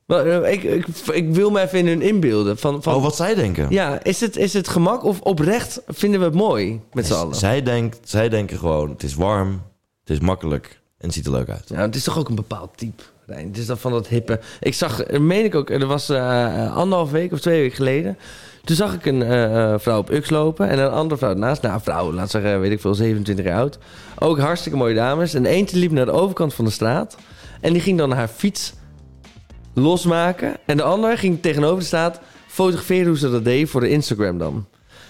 Wel, eh, Ik, ik, ik wil me even in hun inbeelden. Van, van, Oh, wat zij denken. Ja, is het, is het gemak of oprecht vinden we het mooi met z'n allen? Zij, denkt, zij denken gewoon, het is warm, het is makkelijk en het ziet er leuk uit. Ja, het is toch ook een bepaald type. Rijn. Het is dan van dat hippe. Ik zag, eh, meen ik ook, er was eh anderhalf week of twee weken geleden. Toen zag ik een eh, eh, vrouw op Ux lopen en een andere vrouw ernaast. Nou, een vrouw, laat zeggen, weet ik veel, 27 jaar oud. Ook hartstikke mooie dames. En eentje liep naar de overkant van de straat. En die ging dan haar fiets losmaken. En de ander ging tegenover de straat fotograferen hoe ze dat deed voor de Instagram dan.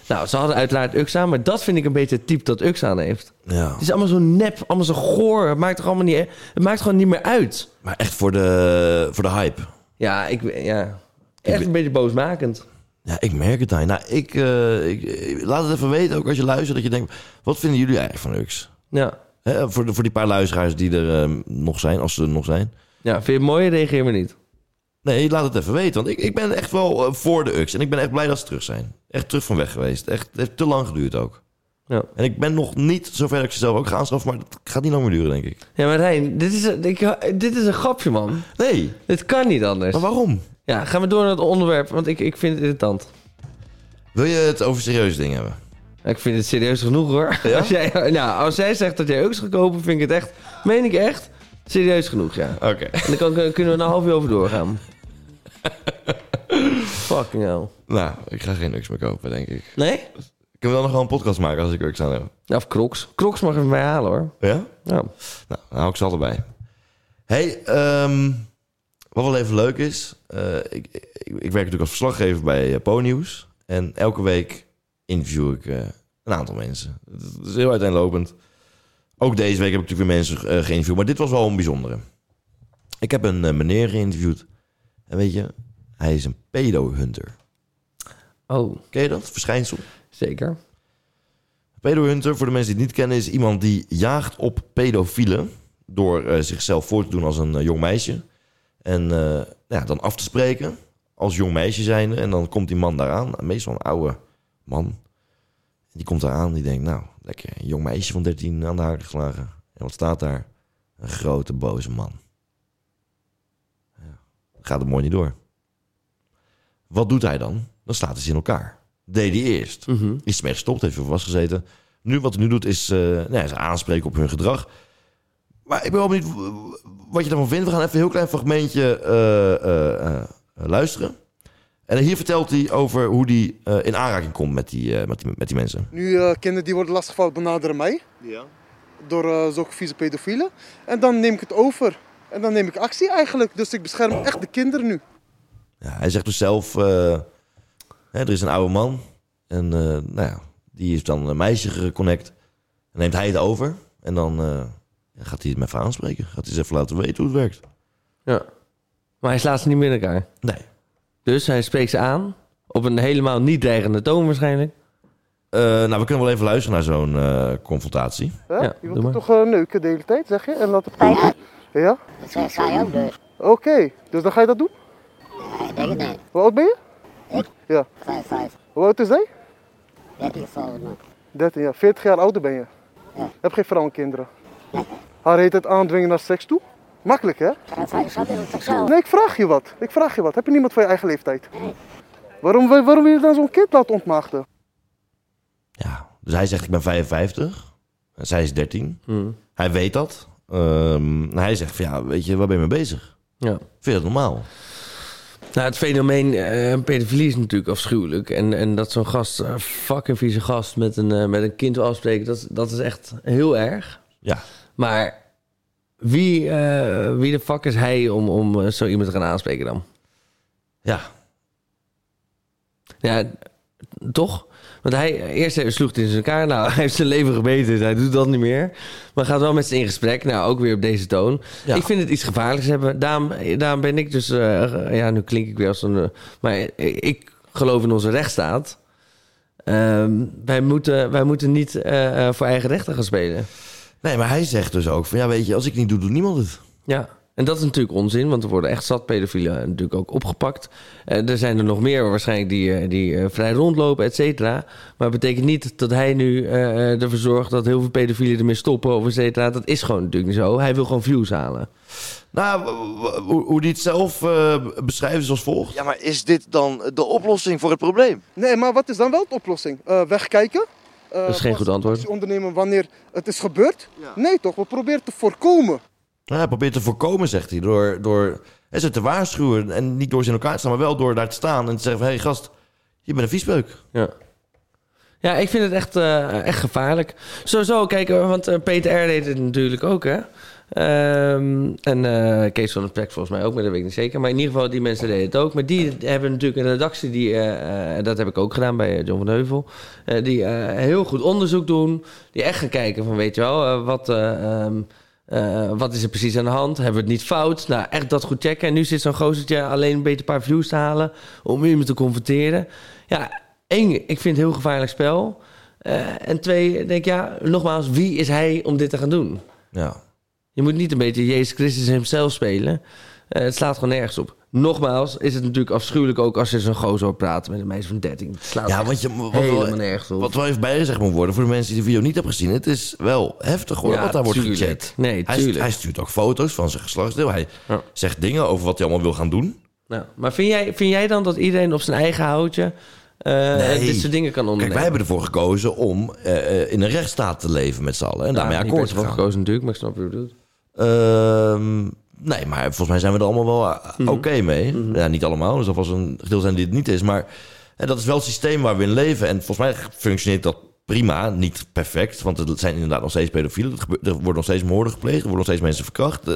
Nou, ze hadden uiteraard Ux aan, maar dat vind ik een beetje het type dat Ux aan heeft. Ja. Het is allemaal zo nep, allemaal zo goor. Het maakt toch allemaal niet, het maakt gewoon niet meer uit. Maar echt voor de, voor de hype. Ja, ik, ja. echt een beetje boosmakend. Ja, ik merk het aan. Nou, ik, eh, ik, laat het even weten, ook als je luistert, dat je denkt... Wat vinden jullie eigenlijk van Ux? Ja. Hè, voor, de, voor die paar luisteraars die er eh, nog zijn, als ze er nog zijn. ja, vind je het mooi? Reageer maar niet. Nee, laat het even weten. Want ik, ik ben echt wel eh, voor de Ux. En ik ben echt blij dat ze terug zijn. Echt terug van weg geweest. Echt, het heeft te lang geduurd ook. Ja. En ik ben nog niet zover dat ik ze zelf ook ga aanschaffen. Maar het gaat niet lang meer duren, denk ik. Ja, maar Rijn, dit is, een- ik, dit is een grapje, man. Nee, Dit kan niet anders. maar waarom? Ja, gaan we door naar het onderwerp, want ik, ik vind het irritant. Wil je het over serieuze dingen hebben? Ik vind het serieus genoeg, hoor. Ja? Als, jij, nou, als jij zegt dat jij Ux gaat kopen, vind ik het echt, meen ik echt, serieus genoeg, ja. Oké. En dan kan, kunnen we een half uur over doorgaan. Fucking hell. Nou, ik ga geen Ux meer kopen, denk ik. Nee? Ik kan wel nog wel een podcast maken als ik Ux aan heb. Ja, of Crocs. Crocs mag even mij halen, hoor. Ja? Ja. Nou, dan hou ik ze allebei. hey, ehm, wat wel even leuk is. eh, ik, ik, ik werk natuurlijk als verslaggever bij uh. En elke week interview ik eh, een aantal mensen. Het is heel uiteenlopend. Ook deze week heb ik natuurlijk weer mensen geïnterviewd. Maar dit was wel een bijzondere. Ik heb een meneer geïnterviewd. En weet je, hij is een pedo-hunter. Oh, Ken je dat? Verschijnsel? zeker. Pedohunter, voor de mensen die het niet kennen, is iemand die jaagt op pedofielen door zichzelf voor te doen als een jong meisje. En eh, ja, dan af te spreken als jong meisje zijnde. En dan komt die man daar aan. Meestal een oude man. Die komt daar aan. Die denkt, nou, lekker. Een jong meisje van 13 aan de haak geslagen. En wat staat daar? Een grote boze man. Ja, gaat het mooi niet door. Wat doet hij dan? Dan slaat hij ze in elkaar. Deed hij eerst. Mhm. Is ermee gestopt, heeft er vast gezeten. Nu, wat hij nu doet, is, eh nou ja, ze aanspreken op hun gedrag. Maar ik ben wel benieuwd wat je daarvan vindt. We gaan even een heel klein fragmentje eh, eh, eh, luisteren. En hier vertelt hij over hoe hij eh, in aanraking komt met die, eh, met die, met die mensen. Nu, eh, kinderen die worden lastiggevallen benaderen mij. Door eh, zulke vieze pedofielen. En dan neem ik het over. En dan neem ik actie eigenlijk. Dus ik bescherm echt de kinderen nu. Ja, hij zegt dus zelf, eh, hè, er is een oude man. En eh, nou ja, die is dan een meisje geconnect. En neemt hij het over. En dan eh, ja, gaat hij het met even aanspreken. Gaat hij eens even laten weten hoe het werkt. Ja. Maar hij slaat ze niet meer in elkaar. Nee. Dus hij spreekt ze aan. Op een helemaal niet dreigende toon waarschijnlijk. Eh, nou, we kunnen wel even luisteren naar zo'n eh, confrontatie. Ja, je doe wilt maar. toch eh, neuken de hele tijd, zeg je? En laten Ja, ja, Ja? dat zei- zei je ook dus. Oké, dus dan ga je dat doen? Ja, ik denk het niet. Hoe oud ben je? Ik? Ja. Vijf, vijf. Hoe oud is hij? 13 volgens mij. 13 jaar. 40 jaar ouder ben je. Ja. Heb geen vrouw en kinderen. Haar heet het aandwingen naar seks toe? Makkelijk, hè? Nee, ik vraag je wat. Ik vraag je wat. Heb je niemand van je eigen leeftijd? Waarom, waarom wil je dan zo'n kind laten ontmaagden? Ja, dus hij zegt ik ben 55. En zij is 13. Hmm. Hij weet dat. Ehm, hij zegt van ja, weet je, waar ben je mee bezig? Ja. Vind je dat normaal? Nou, het fenomeen eh pedofilie is natuurlijk afschuwelijk. En, en dat zo'n gast, een fucking vieze gast, met een, eh, met een kind wil afspreken, dat, dat is echt heel erg. Ja. Maar wie, eh, wie de fuck is hij om, om eh, zo iemand te gaan aanspreken dan? Ja. Ja, toch? Want hij, eerst sloeg hij in elkaar. Nou, hij heeft zijn leven gebeten, dus hij doet dat niet meer. Maar gaat wel met ze in gesprek. Nou, ook weer op deze toon. Ja. Ik vind het iets gevaarlijks hebben. Daarom, daarom ben ik dus... eh, ja, nu klink ik weer als een... eh, maar ik geloof in onze rechtsstaat. Ehm, wij, moeten, wij moeten niet eh, eh, voor eigen rechten gaan spelen. Nee, maar hij zegt dus ook van ja, weet je, als ik het niet doe, doet niemand het. Ja, en dat is natuurlijk onzin, want er worden echt zat pedofielen natuurlijk ook opgepakt. Eh, er zijn er nog meer waarschijnlijk die, eh, die eh, vrij rondlopen, et cetera. Maar het betekent niet dat hij nu eh, eh, ervoor zorgt dat heel veel pedofielen ermee stoppen of et cetera. Dat is gewoon natuurlijk niet zo. Hij wil gewoon views halen. Nou, hoe, hoe die het zelf eh, beschrijft is als volgt. Ja, maar is dit dan de oplossing voor het probleem? Nee, maar wat is dan wel de oplossing? Eh, wegkijken? Eh, Dat is geen pas goed antwoord. ondernemen wanneer het is gebeurd? Nee toch, we proberen te voorkomen. Nou, hij probeert te voorkomen, zegt hij, door, door hè, ze te waarschuwen. En niet door ze in elkaar te staan, maar wel door daar te staan en te zeggen van... hé hey, gast, je bent een viespeuk. Ja. Ja, ik vind het echt, eh, echt gevaarlijk. Sowieso, kijk, eh, want eh, Peter R. deed het natuurlijk ook, hè. Ehm, en eh, Kees van het Plek volgens mij ook, maar dat weet ik niet zeker. Maar in ieder geval, die mensen deden het ook. Maar die hebben natuurlijk een redactie, die, eh, eh, dat heb ik ook gedaan bij John van Heuvel. die heel goed onderzoek doen. Die echt gaan kijken van, weet je wel, wat... eh, ehm, eh, wat is er precies aan de hand? Hebben we het niet fout? Nou, echt dat goed checken. En nu zit zo'n gozertje alleen een beetje een paar views te halen... om iemand te confronteren. Ja, één, ik vind het een heel gevaarlijk spel. En twee, denk ja, nogmaals, wie is hij om dit te gaan doen? Ja. Je moet niet een beetje Jezus Christus hemzelf spelen. Eh, het slaat gewoon nergens op. Nogmaals is het natuurlijk afschuwelijk ook als je zo'n gozer praten met een meisje van 13. Het slaat Ja, want je, wat, helemaal nergens op. wat wel even bijgezegd moet worden voor de mensen die de video niet hebben gezien. Het is wel heftig hoor, Ja, wat daar wordt gechat. Nee, hij, tuurlijk. hij stuurt ook foto's van zijn geslachtsdeel. Hij Ja. zegt dingen over wat hij allemaal wil gaan doen. Nou, maar vind jij, vind jij dan dat iedereen op zijn eigen houtje eh, Nee. dit soort dingen kan Kijk, ondernemen? wij hebben ervoor gekozen om eh, in een rechtsstaat te leven met z'n allen. En daarmee akkoord te gaan. gekozen natuurlijk, maar ik snap wat je bedoelt. Ehm, nee, maar volgens mij zijn we er allemaal wel eh, Mhm. oké mee. Ja, niet allemaal. Dus dat was een deel zijn die het niet is. Maar eh, dat is wel het systeem waar we in leven. En volgens mij functioneert dat prima. Niet perfect. Want er zijn inderdaad nog steeds pedofielen. Er, gebe- er worden nog steeds moorden gepleegd. Er worden nog steeds mensen verkracht. Eh,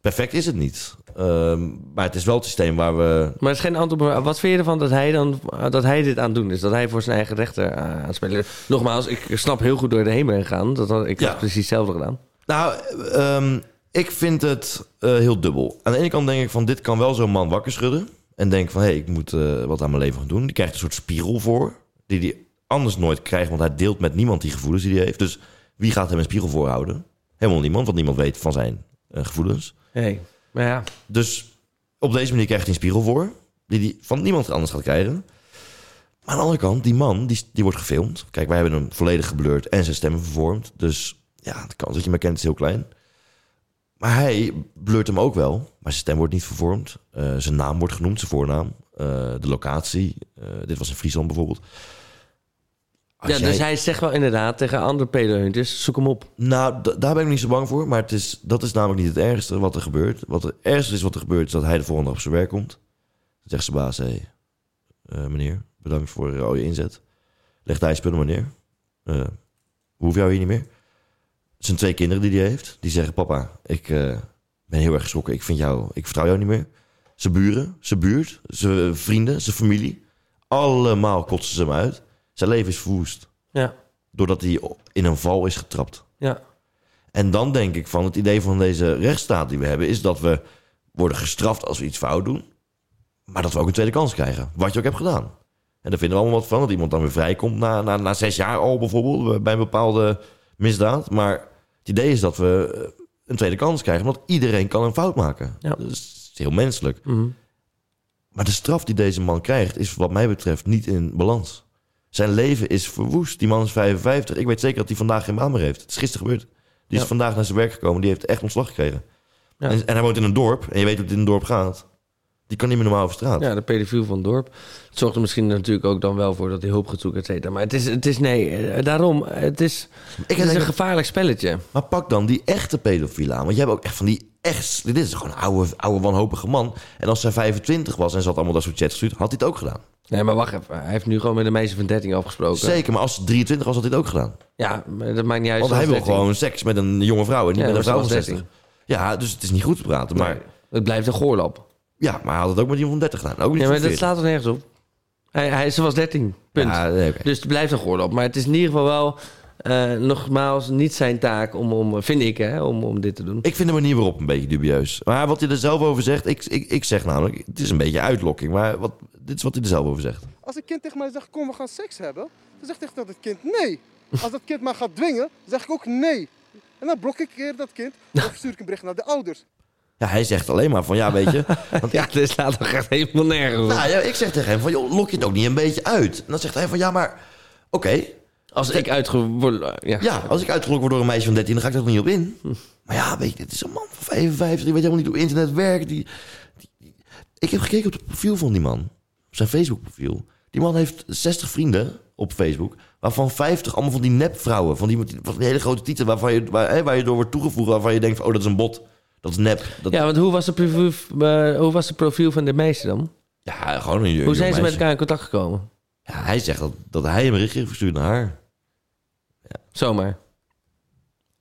perfect is het niet. Ehm, maar het is wel het systeem waar we... Maar het is geen antwoord. Wat vind je ervan dat hij, dan, dat hij dit aan het doen is? Dat hij voor zijn eigen rechter eh, aan het spelen is? Nogmaals, ik snap heel goed door de heen ben gegaan. Dat, ik Ja. had precies hetzelfde gedaan. Nou, ehm, ik vind het eh, heel dubbel. Aan de ene kant denk ik van dit kan wel zo'n man wakker schudden. En denk van hé, hey, ik moet eh, wat aan mijn leven gaan doen. Die krijgt een soort spiegel voor. Die hij anders nooit krijgt. Want hij deelt met niemand die gevoelens die hij heeft. Dus wie gaat hem een spiegel voorhouden? Helemaal niemand. Want niemand weet van zijn eh, gevoelens. Hey. Maar ja, Dus op deze manier krijgt hij een spiegel voor. Die hij van niemand anders gaat krijgen. Maar aan de andere kant, die man, die, die wordt gefilmd. Kijk, wij hebben hem volledig geblurred en zijn stem vervormd. Dus ja, de kans dat je me kent is heel klein. Maar hij blurt hem ook wel. Maar zijn stem wordt niet vervormd. Eh, zijn naam wordt genoemd, zijn voornaam. Eh, de locatie. Eh, dit was in Friesland bijvoorbeeld. Als Ja, jij- dus hij zegt wel inderdaad tegen andere pedohunters, zoek hem op. Nou, daar ben ik niet zo bang voor. Maar het is, dat is namelijk niet het ergste wat er gebeurt. Wat het ergste is wat er gebeurt, is dat hij de volgende dag op zijn werk komt. Dan zegt zijn baas, hé, hey, meneer, bedankt voor al je inzet. Legt hij spullen maar neer. Hoeven jou hier niet meer. Zijn twee kinderen die hij heeft, die zeggen, papa, ik eh, ben heel erg geschrokken. Ik vind jou, ik vertrouw jou niet meer. Zijn buren, zijn buurt, zijn vrienden, zijn familie. Allemaal kotsen ze hem uit. Zijn leven is verwoest. Ja, Doordat hij in een val is getrapt. ja. En dan denk ik van het idee van deze rechtsstaat die we hebben... is dat we worden gestraft als we iets fout doen... maar dat we ook een tweede kans krijgen. Wat je ook hebt gedaan. En daar vinden we allemaal wat van. Dat iemand dan weer vrijkomt na, na, na zes jaar al bijvoorbeeld... bij een bepaalde misdaad. Maar het idee is dat we eh, een tweede kans krijgen... want iedereen kan een fout maken. Ja. Dat is heel menselijk. Mhm. Maar de straf die deze man krijgt... is wat mij betreft niet in balans. Zijn leven is verwoest. Die man is 55. Ik weet zeker dat hij vandaag geen baan meer heeft. Het is gisteren gebeurd. Die is vandaag naar zijn werk gekomen. Die heeft echt ontslag gekregen. Ja. En, en hij woont in een dorp. En je weet hoe het in een dorp gaat. Die kan niet meer normaal over straat. Ja, de pedofiel van het dorp. Het zorgt er misschien natuurlijk ook dan wel voor dat hij hulp gaat zoeken, et cetera. Maar het is, het is nee, eh, daarom, het is, Ik het is een gevaarlijk spelletje. maar pak dan die echte pedofiel aan. Want je hebt ook echt van die echt... Dit is gewoon een oude, oude wanhopige man. En als hij 25 was en had allemaal dat soort chats gestuurd... had hij het ook gedaan. Nee, maar wacht even. Hij heeft nu gewoon met een meisje van 13 afgesproken. Zeker, maar als ze 23 was, had hij het ook gedaan. Ja, maar dat maakt niet uit. Want hij wil 13. gewoon seks met een jonge vrouw... en niet Ja, met een vrouw van was 60. Ja, dus het is niet goed te praten. Maar Nee, het blijft een goorlap. Ja, maar hij had het ook met iemand van 30 gedaan. Ook niet Ja, maar dat 40. slaat er nergens op. Hij, hij, ze was 13. Punt. Ja. Dus het blijft een goorlap. Maar het is in ieder geval wel, eh, nogmaals, niet zijn taak om, om vind ik, hè, om, om dit te doen. Ik vind de manier waarop een beetje dubieus. Maar wat hij er zelf over zegt, ik, ik, ik zeg namelijk, het is een beetje uitlokking. Maar wat, dit is wat hij er zelf over zegt. Als een kind tegen mij zegt, kom we gaan seks hebben, dan zegt tegen dat het kind nee. Als dat kind mij gaat dwingen, zeg ik ook nee. En dan blokkeer dat kind of stuur ik een bericht naar de ouders. Ja, hij zegt alleen maar van, ja, weet je. Want Ja, dit slaat toch echt helemaal nergens nou, ja, ik zeg tegen hem van, joh, lok je het ook niet een beetje uit? En dan zegt hij van, ja, maar oké. Als ik uitgeworden... Ja. ja, als ik uitgelokt word door een meisje van 13, dan ga ik er niet op in. Maar ja, weet je, dit is een man van 55, die weet helemaal niet hoe internet werkt. Die, die- die- Ik heb gekeken op het profiel van die man. Op zijn Facebook profiel. Die man heeft 60 vrienden op Facebook. Waarvan 50 allemaal van die nepvrouwen. Van die, van die hele grote titel waarvan je, waar, hè, waar je door wordt toegevoegd. Waarvan je denkt van, oh, dat is een bot. Dat is nep. Dat, Ja, want hoe was, het profiel, eh, hoe was het profiel van de meisje dan? ja, gewoon een Hoe zijn ze met elkaar in contact gekomen? Ja, hij zegt dat, dat hij een berichtje heeft verstuurd naar haar. Zomaar.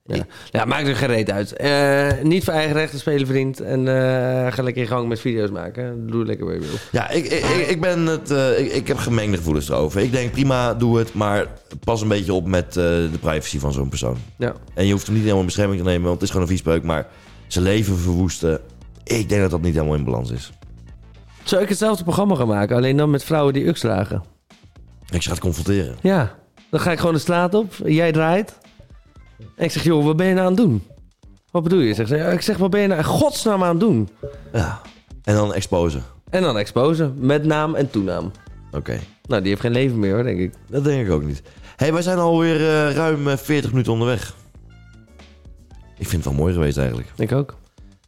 Ja, ja maakt er geen reet uit. Eh, niet voor eigen rechten spelen, vriend. En eh, ga lekker in gang met video's maken. Doe lekker wat je wil. Ja, ik, ik, ik- ben het, ik, ik heb gemengde gevoelens erover. Ik denk prima, doe het, maar pas een beetje op met de privacy van zo'n persoon. Ja. En je hoeft hem niet helemaal in bescherming te nemen, want het is gewoon een viespeuk. Maar zijn leven verwoesten, ik denk dat dat niet helemaal in balans is. Zou ik hetzelfde programma gaan maken? Alleen dan met vrouwen die UX dragen. Ik ga het confronteren. Ja. Dan ga ik gewoon de straat op. Jij draait. En ik zeg, joh, wat ben je nou aan het doen? Wat bedoel je? Zegt ze, "Ja, ik zeg, wat ben je nou in godsnaam aan het doen? Ja. En dan exposen. En dan exposen. Met naam en toenaam. Oké. Nou, die heeft geen leven meer hoor, denk ik. Dat denk ik ook niet. hey, wij zijn alweer eh ruim eh, 40 minuten onderweg. Ik vind het wel mooi geweest eigenlijk. Ik ook.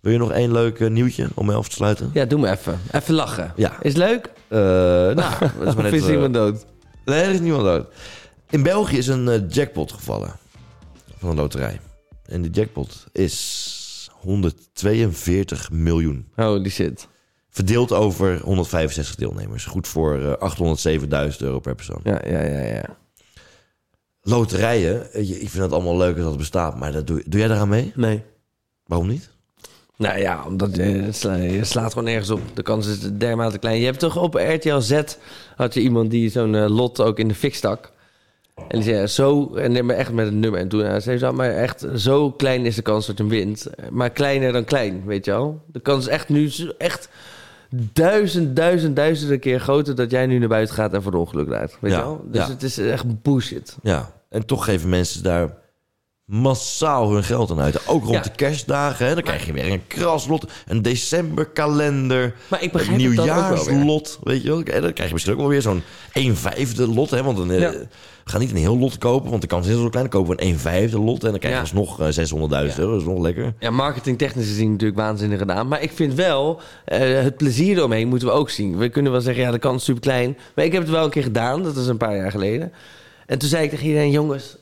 Wil je nog één leuk eh, nieuwtje om mee af te sluiten? Ja, doe me even. Even lachen. Ja. Is het leuk? Eh, nou, dat is maar net, is eh, iemand dood? Nee, er is niemand dood. In België is een jackpot gevallen van een loterij. En de jackpot is 142 miljoen. Holy shit. Verdeeld over 165 deelnemers. Goed voor eh, 807.000 euro per persoon. Ja, ja, ja, ja. Loterijen, eh, je- ik vind het allemaal leuk dat het bestaat. Maar dat doe, doe jij daaraan mee? Nee. Waarom niet? Nou ja, omdat je, het sla- je slaat gewoon nergens op. De kans is dermate klein. Je hebt toch op RTL Z had je iemand die zo'n eh, lot ook in de fik stak. En die zei, zo, en neem maar echt met een nummer. En toen hij zei ze, maar echt, zo klein is de kans dat je hem wint. Maar kleiner dan klein, weet je wel. De kans is echt nu echt duizend, duizend, duizenden keer groter... dat jij nu naar buiten gaat en voor ongeluk raakt. Weet Ja, je wel? Dus ja. het is echt bullshit. Ja, en toch geven mensen daar massaal hun geld aan uit. Ook rond Ja. de kerstdagen. Hè, dan krijg je weer een kraslot, een decemberkalender. Maar ik een nieuwjaarslot. Weet je wel? En dan krijg je misschien ook wel weer zo'n 1 vijfde lot. Hè, want dan, eh, Ja. we gaan niet een heel lot kopen, want de kans is zo klein. Dan kopen we een 1 vijfde lot en dan krijg je Ja. alsnog eh, 600.000 euro. Dat is nog lekker. Ja, marketingtechnisch gezien natuurlijk waanzinnig gedaan. Maar ik vind wel, eh, het plezier eromheen moeten we ook zien. We kunnen wel zeggen, ja, de kans is super klein. Maar ik heb het wel een keer gedaan, dat is een paar jaar geleden. En toen zei ik tegen iedereen, jongens...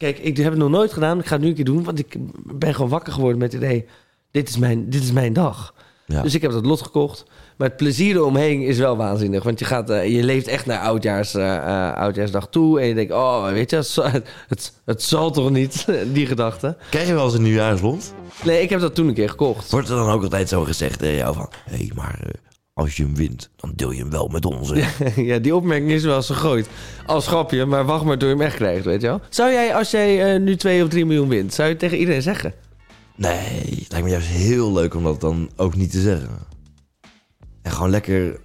Kijk, ik heb het nog nooit gedaan, ik ga het nu een keer doen. Want ik ben gewoon wakker geworden met het idee... Dit is mijn, dit is mijn dag. Ja. Dus ik heb dat lot gekocht. Maar het plezier eromheen is wel waanzinnig. Want je, gaat, eh, je leeft echt naar oudjaars, eh, eh, oudjaarsdag toe. En je denkt, oh, weet je, het, zal- het, het zal toch niet, die gedachte. Krijg je wel eens een nieuwjaarslot? Nee, ik heb dat toen een keer gekocht. Wordt er dan ook altijd zo gezegd tegen jou van... Hé, hey, maar als je hem wint, dan deel je hem wel met ons. hè? Ja, die opmerking is wel eens gegooid. Als grapje, maar wacht maar door je hem echt krijgt, weet je wel. Zou jij, als jij eh, nu 2 of 3 miljoen wint, zou je het tegen iedereen zeggen? Nee, het lijkt me juist heel leuk om dat dan ook niet te zeggen. En gewoon lekker...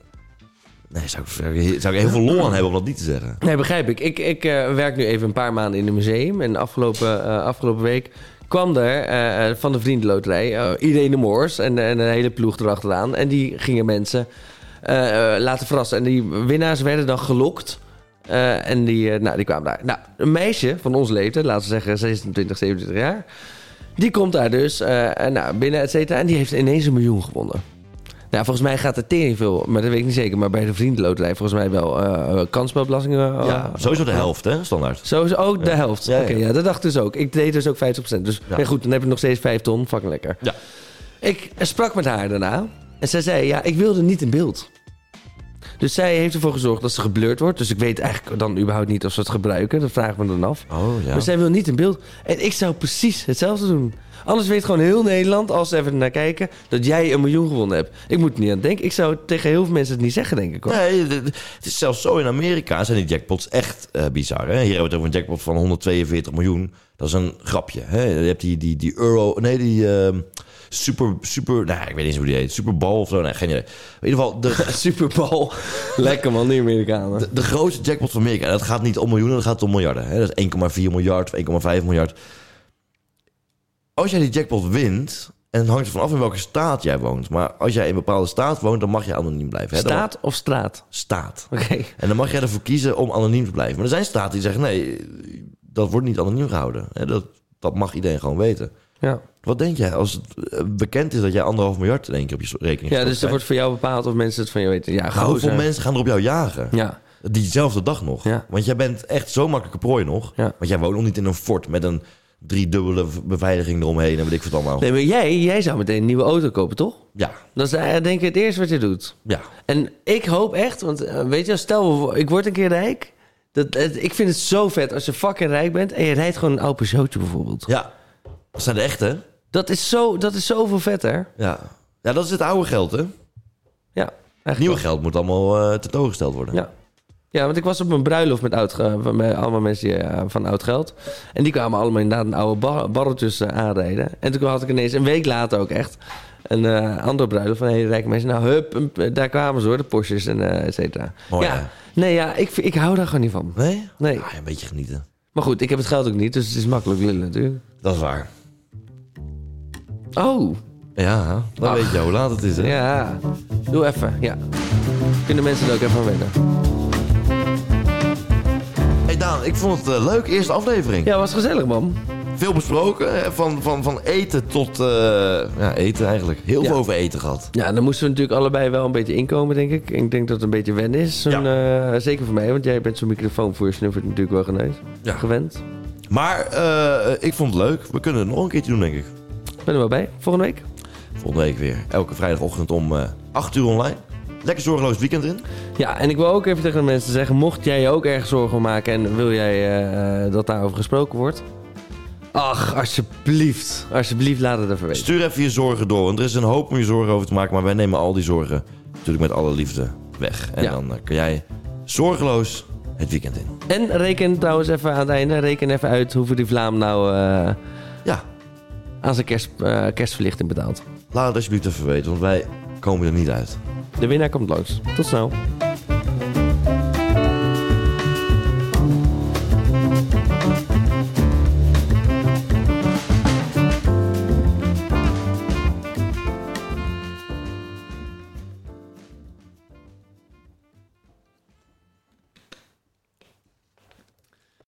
Nee, zou ik, zou ik- zou ik heel veel lol aan hebben om dat niet te zeggen. Nee, begrijp ik. Ik, ik eh, werk nu even een paar maanden in een museum. En afgelopen, eh, afgelopen week kwam er eh, eh, van de Vriendenloterij eh Irene Moors en, en een hele ploeg erachteraan. En die gingen mensen laten verrassen. En die winnaars werden dan gelokt. En die, nou, die kwamen daar. Nou, een meisje van onze leeftijd, laten we zeggen 26, 27 jaar. Die komt daar dus nou, binnen, et cetera. En die heeft ineens een miljoen gewonnen. Nou, volgens mij gaat er tering veel, maar dat weet ik niet zeker. Maar bij de Vriendenloterij volgens mij wel eh kansspelbelastingen. eh, Ja, sowieso de helft, hè, standaard. Sowieso ook de helft. Ja. Oké, ja, dat dacht ik dus ook. Ik deed dus ook 50%. Dus nee, goed, dan heb ik nog steeds 5 ton. Fucking lekker. Ja. Ik sprak met haar daarna. En zij zei, ja, ik wilde niet in beeld. Dus zij heeft ervoor gezorgd dat ze geblurred wordt. Dus ik weet eigenlijk dan überhaupt niet of ze het gebruiken. Dat vraag ik me dan af. Oh, ja. Maar zij wil niet in beeld. En ik zou precies hetzelfde doen. Anders weet gewoon heel Nederland, als ze even naar kijken, dat jij een miljoen gewonnen hebt. Ik moet er niet aan denken. Ik zou tegen heel veel mensen het niet zeggen, denk ik hoor. Nee, het is zelfs zo in Amerika zijn die jackpots echt eh, bizar. Hè? Hier hebben we het over een jackpot van 142 miljoen. Dat is een grapje. Hè? Je hebt die, die, die euro... Nee, die ehm, super... super nou, ik weet niet eens hoe die heet. Super Bowl of zo. Nee, geen idee. In ieder geval, de, Super Bowl. Lekker man, die Amerikanen. de, de grootste jackpot van Amerika. En dat gaat niet om miljoenen, dat gaat om miljarden. Hè? Dat is 1,4 miljard of 1,5 miljard. Als jij die jackpot wint... En het hangt er vanaf in welke staat jij woont. Maar als jij in een bepaalde staat woont, dan mag je anoniem blijven. Hè? Dan- Staat of straat? Staat. Oké. En dan mag jij ervoor kiezen om anoniem te blijven. Maar er zijn staten die zeggen: nee, dat wordt niet anoniem gehouden. Hè, Dat, dat mag iedereen gewoon weten. Ja. Wat denk jij als het eh, bekend is dat jij anderhalf miljard in één keer op je rekening Ja, gestort dus er krijgt? wordt voor jou bepaald of mensen het van je weten. Ja, Maar hoeveel mensen gaan er op jou jagen? Ja. Diezelfde dag nog. Ja. Want jij bent echt zo makkelijke prooi nog. Ja. Want jij woont nog niet in een fort met een driedubbele beveiliging eromheen en weet ik wat allemaal. Nee, maar jij, jij zou meteen een nieuwe auto kopen, toch? Ja, Dat is eh, denk ik het eerste wat je doet. ja. En ik hoop echt, want eh, weet je, stel ik word een keer rijk. Dat, het- ik vind het zo vet als je fucking rijk bent en je rijdt gewoon een oud Peugeotje bijvoorbeeld. Ja. Dat zijn de echte. Dat is, zo, dat is zoveel vetter. Ja. Ja, dat is het oude geld, hè? Ja, wel. geld moet allemaal eh tentoongesteld worden. Ja. Ja, want ik was op een bruiloft met, oud, met allemaal mensen eh, van oud geld. En die kwamen allemaal inderdaad een oude bar, barretjes aanrijden. En toen had ik ineens een week later ook echt een eh andere bruiloft van hele rijke mensen. Nou, hup, daar kwamen ze hoor, de Porsches en eh et cetera. Mooi, ja, hè? nee, ja, ik, ik hou daar gewoon niet van. Nee? Nee. Ah, een beetje genieten. Maar goed, ik heb het geld ook niet, dus het is makkelijk lullen natuurlijk. Dat is waar. Oh, Ja, dan Ach. weet je hoe laat het is, hè? ja. Doe even, ja. Kunnen mensen er ook even aan wennen. Hey Daan, ik vond het eh, leuk. Eerste aflevering. Ja, was gezellig man. Veel besproken. Van, van, van eten tot... eh, ja, eten eigenlijk. Heel Ja. veel over eten gehad. Ja, dan moesten we natuurlijk allebei wel een beetje inkomen, denk ik. Ik denk dat het een beetje wennen is. Eh, zeker voor mij, want jij bent zo'n microfoon voor je snuffert natuurlijk wel geneus. Ja. Gewend. Maar ik vond het leuk. We kunnen het nog een keertje doen, denk ik. Ben er wel bij. Volgende week. Volgende week weer. Elke vrijdagochtend om eh 8 uur online. Lekker zorgeloos weekend in. Ja, en ik wil ook even tegen de mensen zeggen... mocht jij je ook ergens zorgen om maken... en wil jij eh, dat daarover gesproken wordt... Ach, alsjeblieft. Alsjeblieft, laat het even weten. Stuur even je zorgen door. Want er is een hoop om je zorgen over te maken. Maar wij nemen al die zorgen natuurlijk met alle liefde weg. En Ja. dan eh, kun jij zorgeloos het weekend in. En reken trouwens even aan het einde... reken even uit hoeveel die Vlaam nou eh, Ja, aan zijn kerst, eh, kerstverlichting betaalt. laat het alsjeblieft even weten. Want wij komen er niet uit. De winnaar komt langs. Tot snel.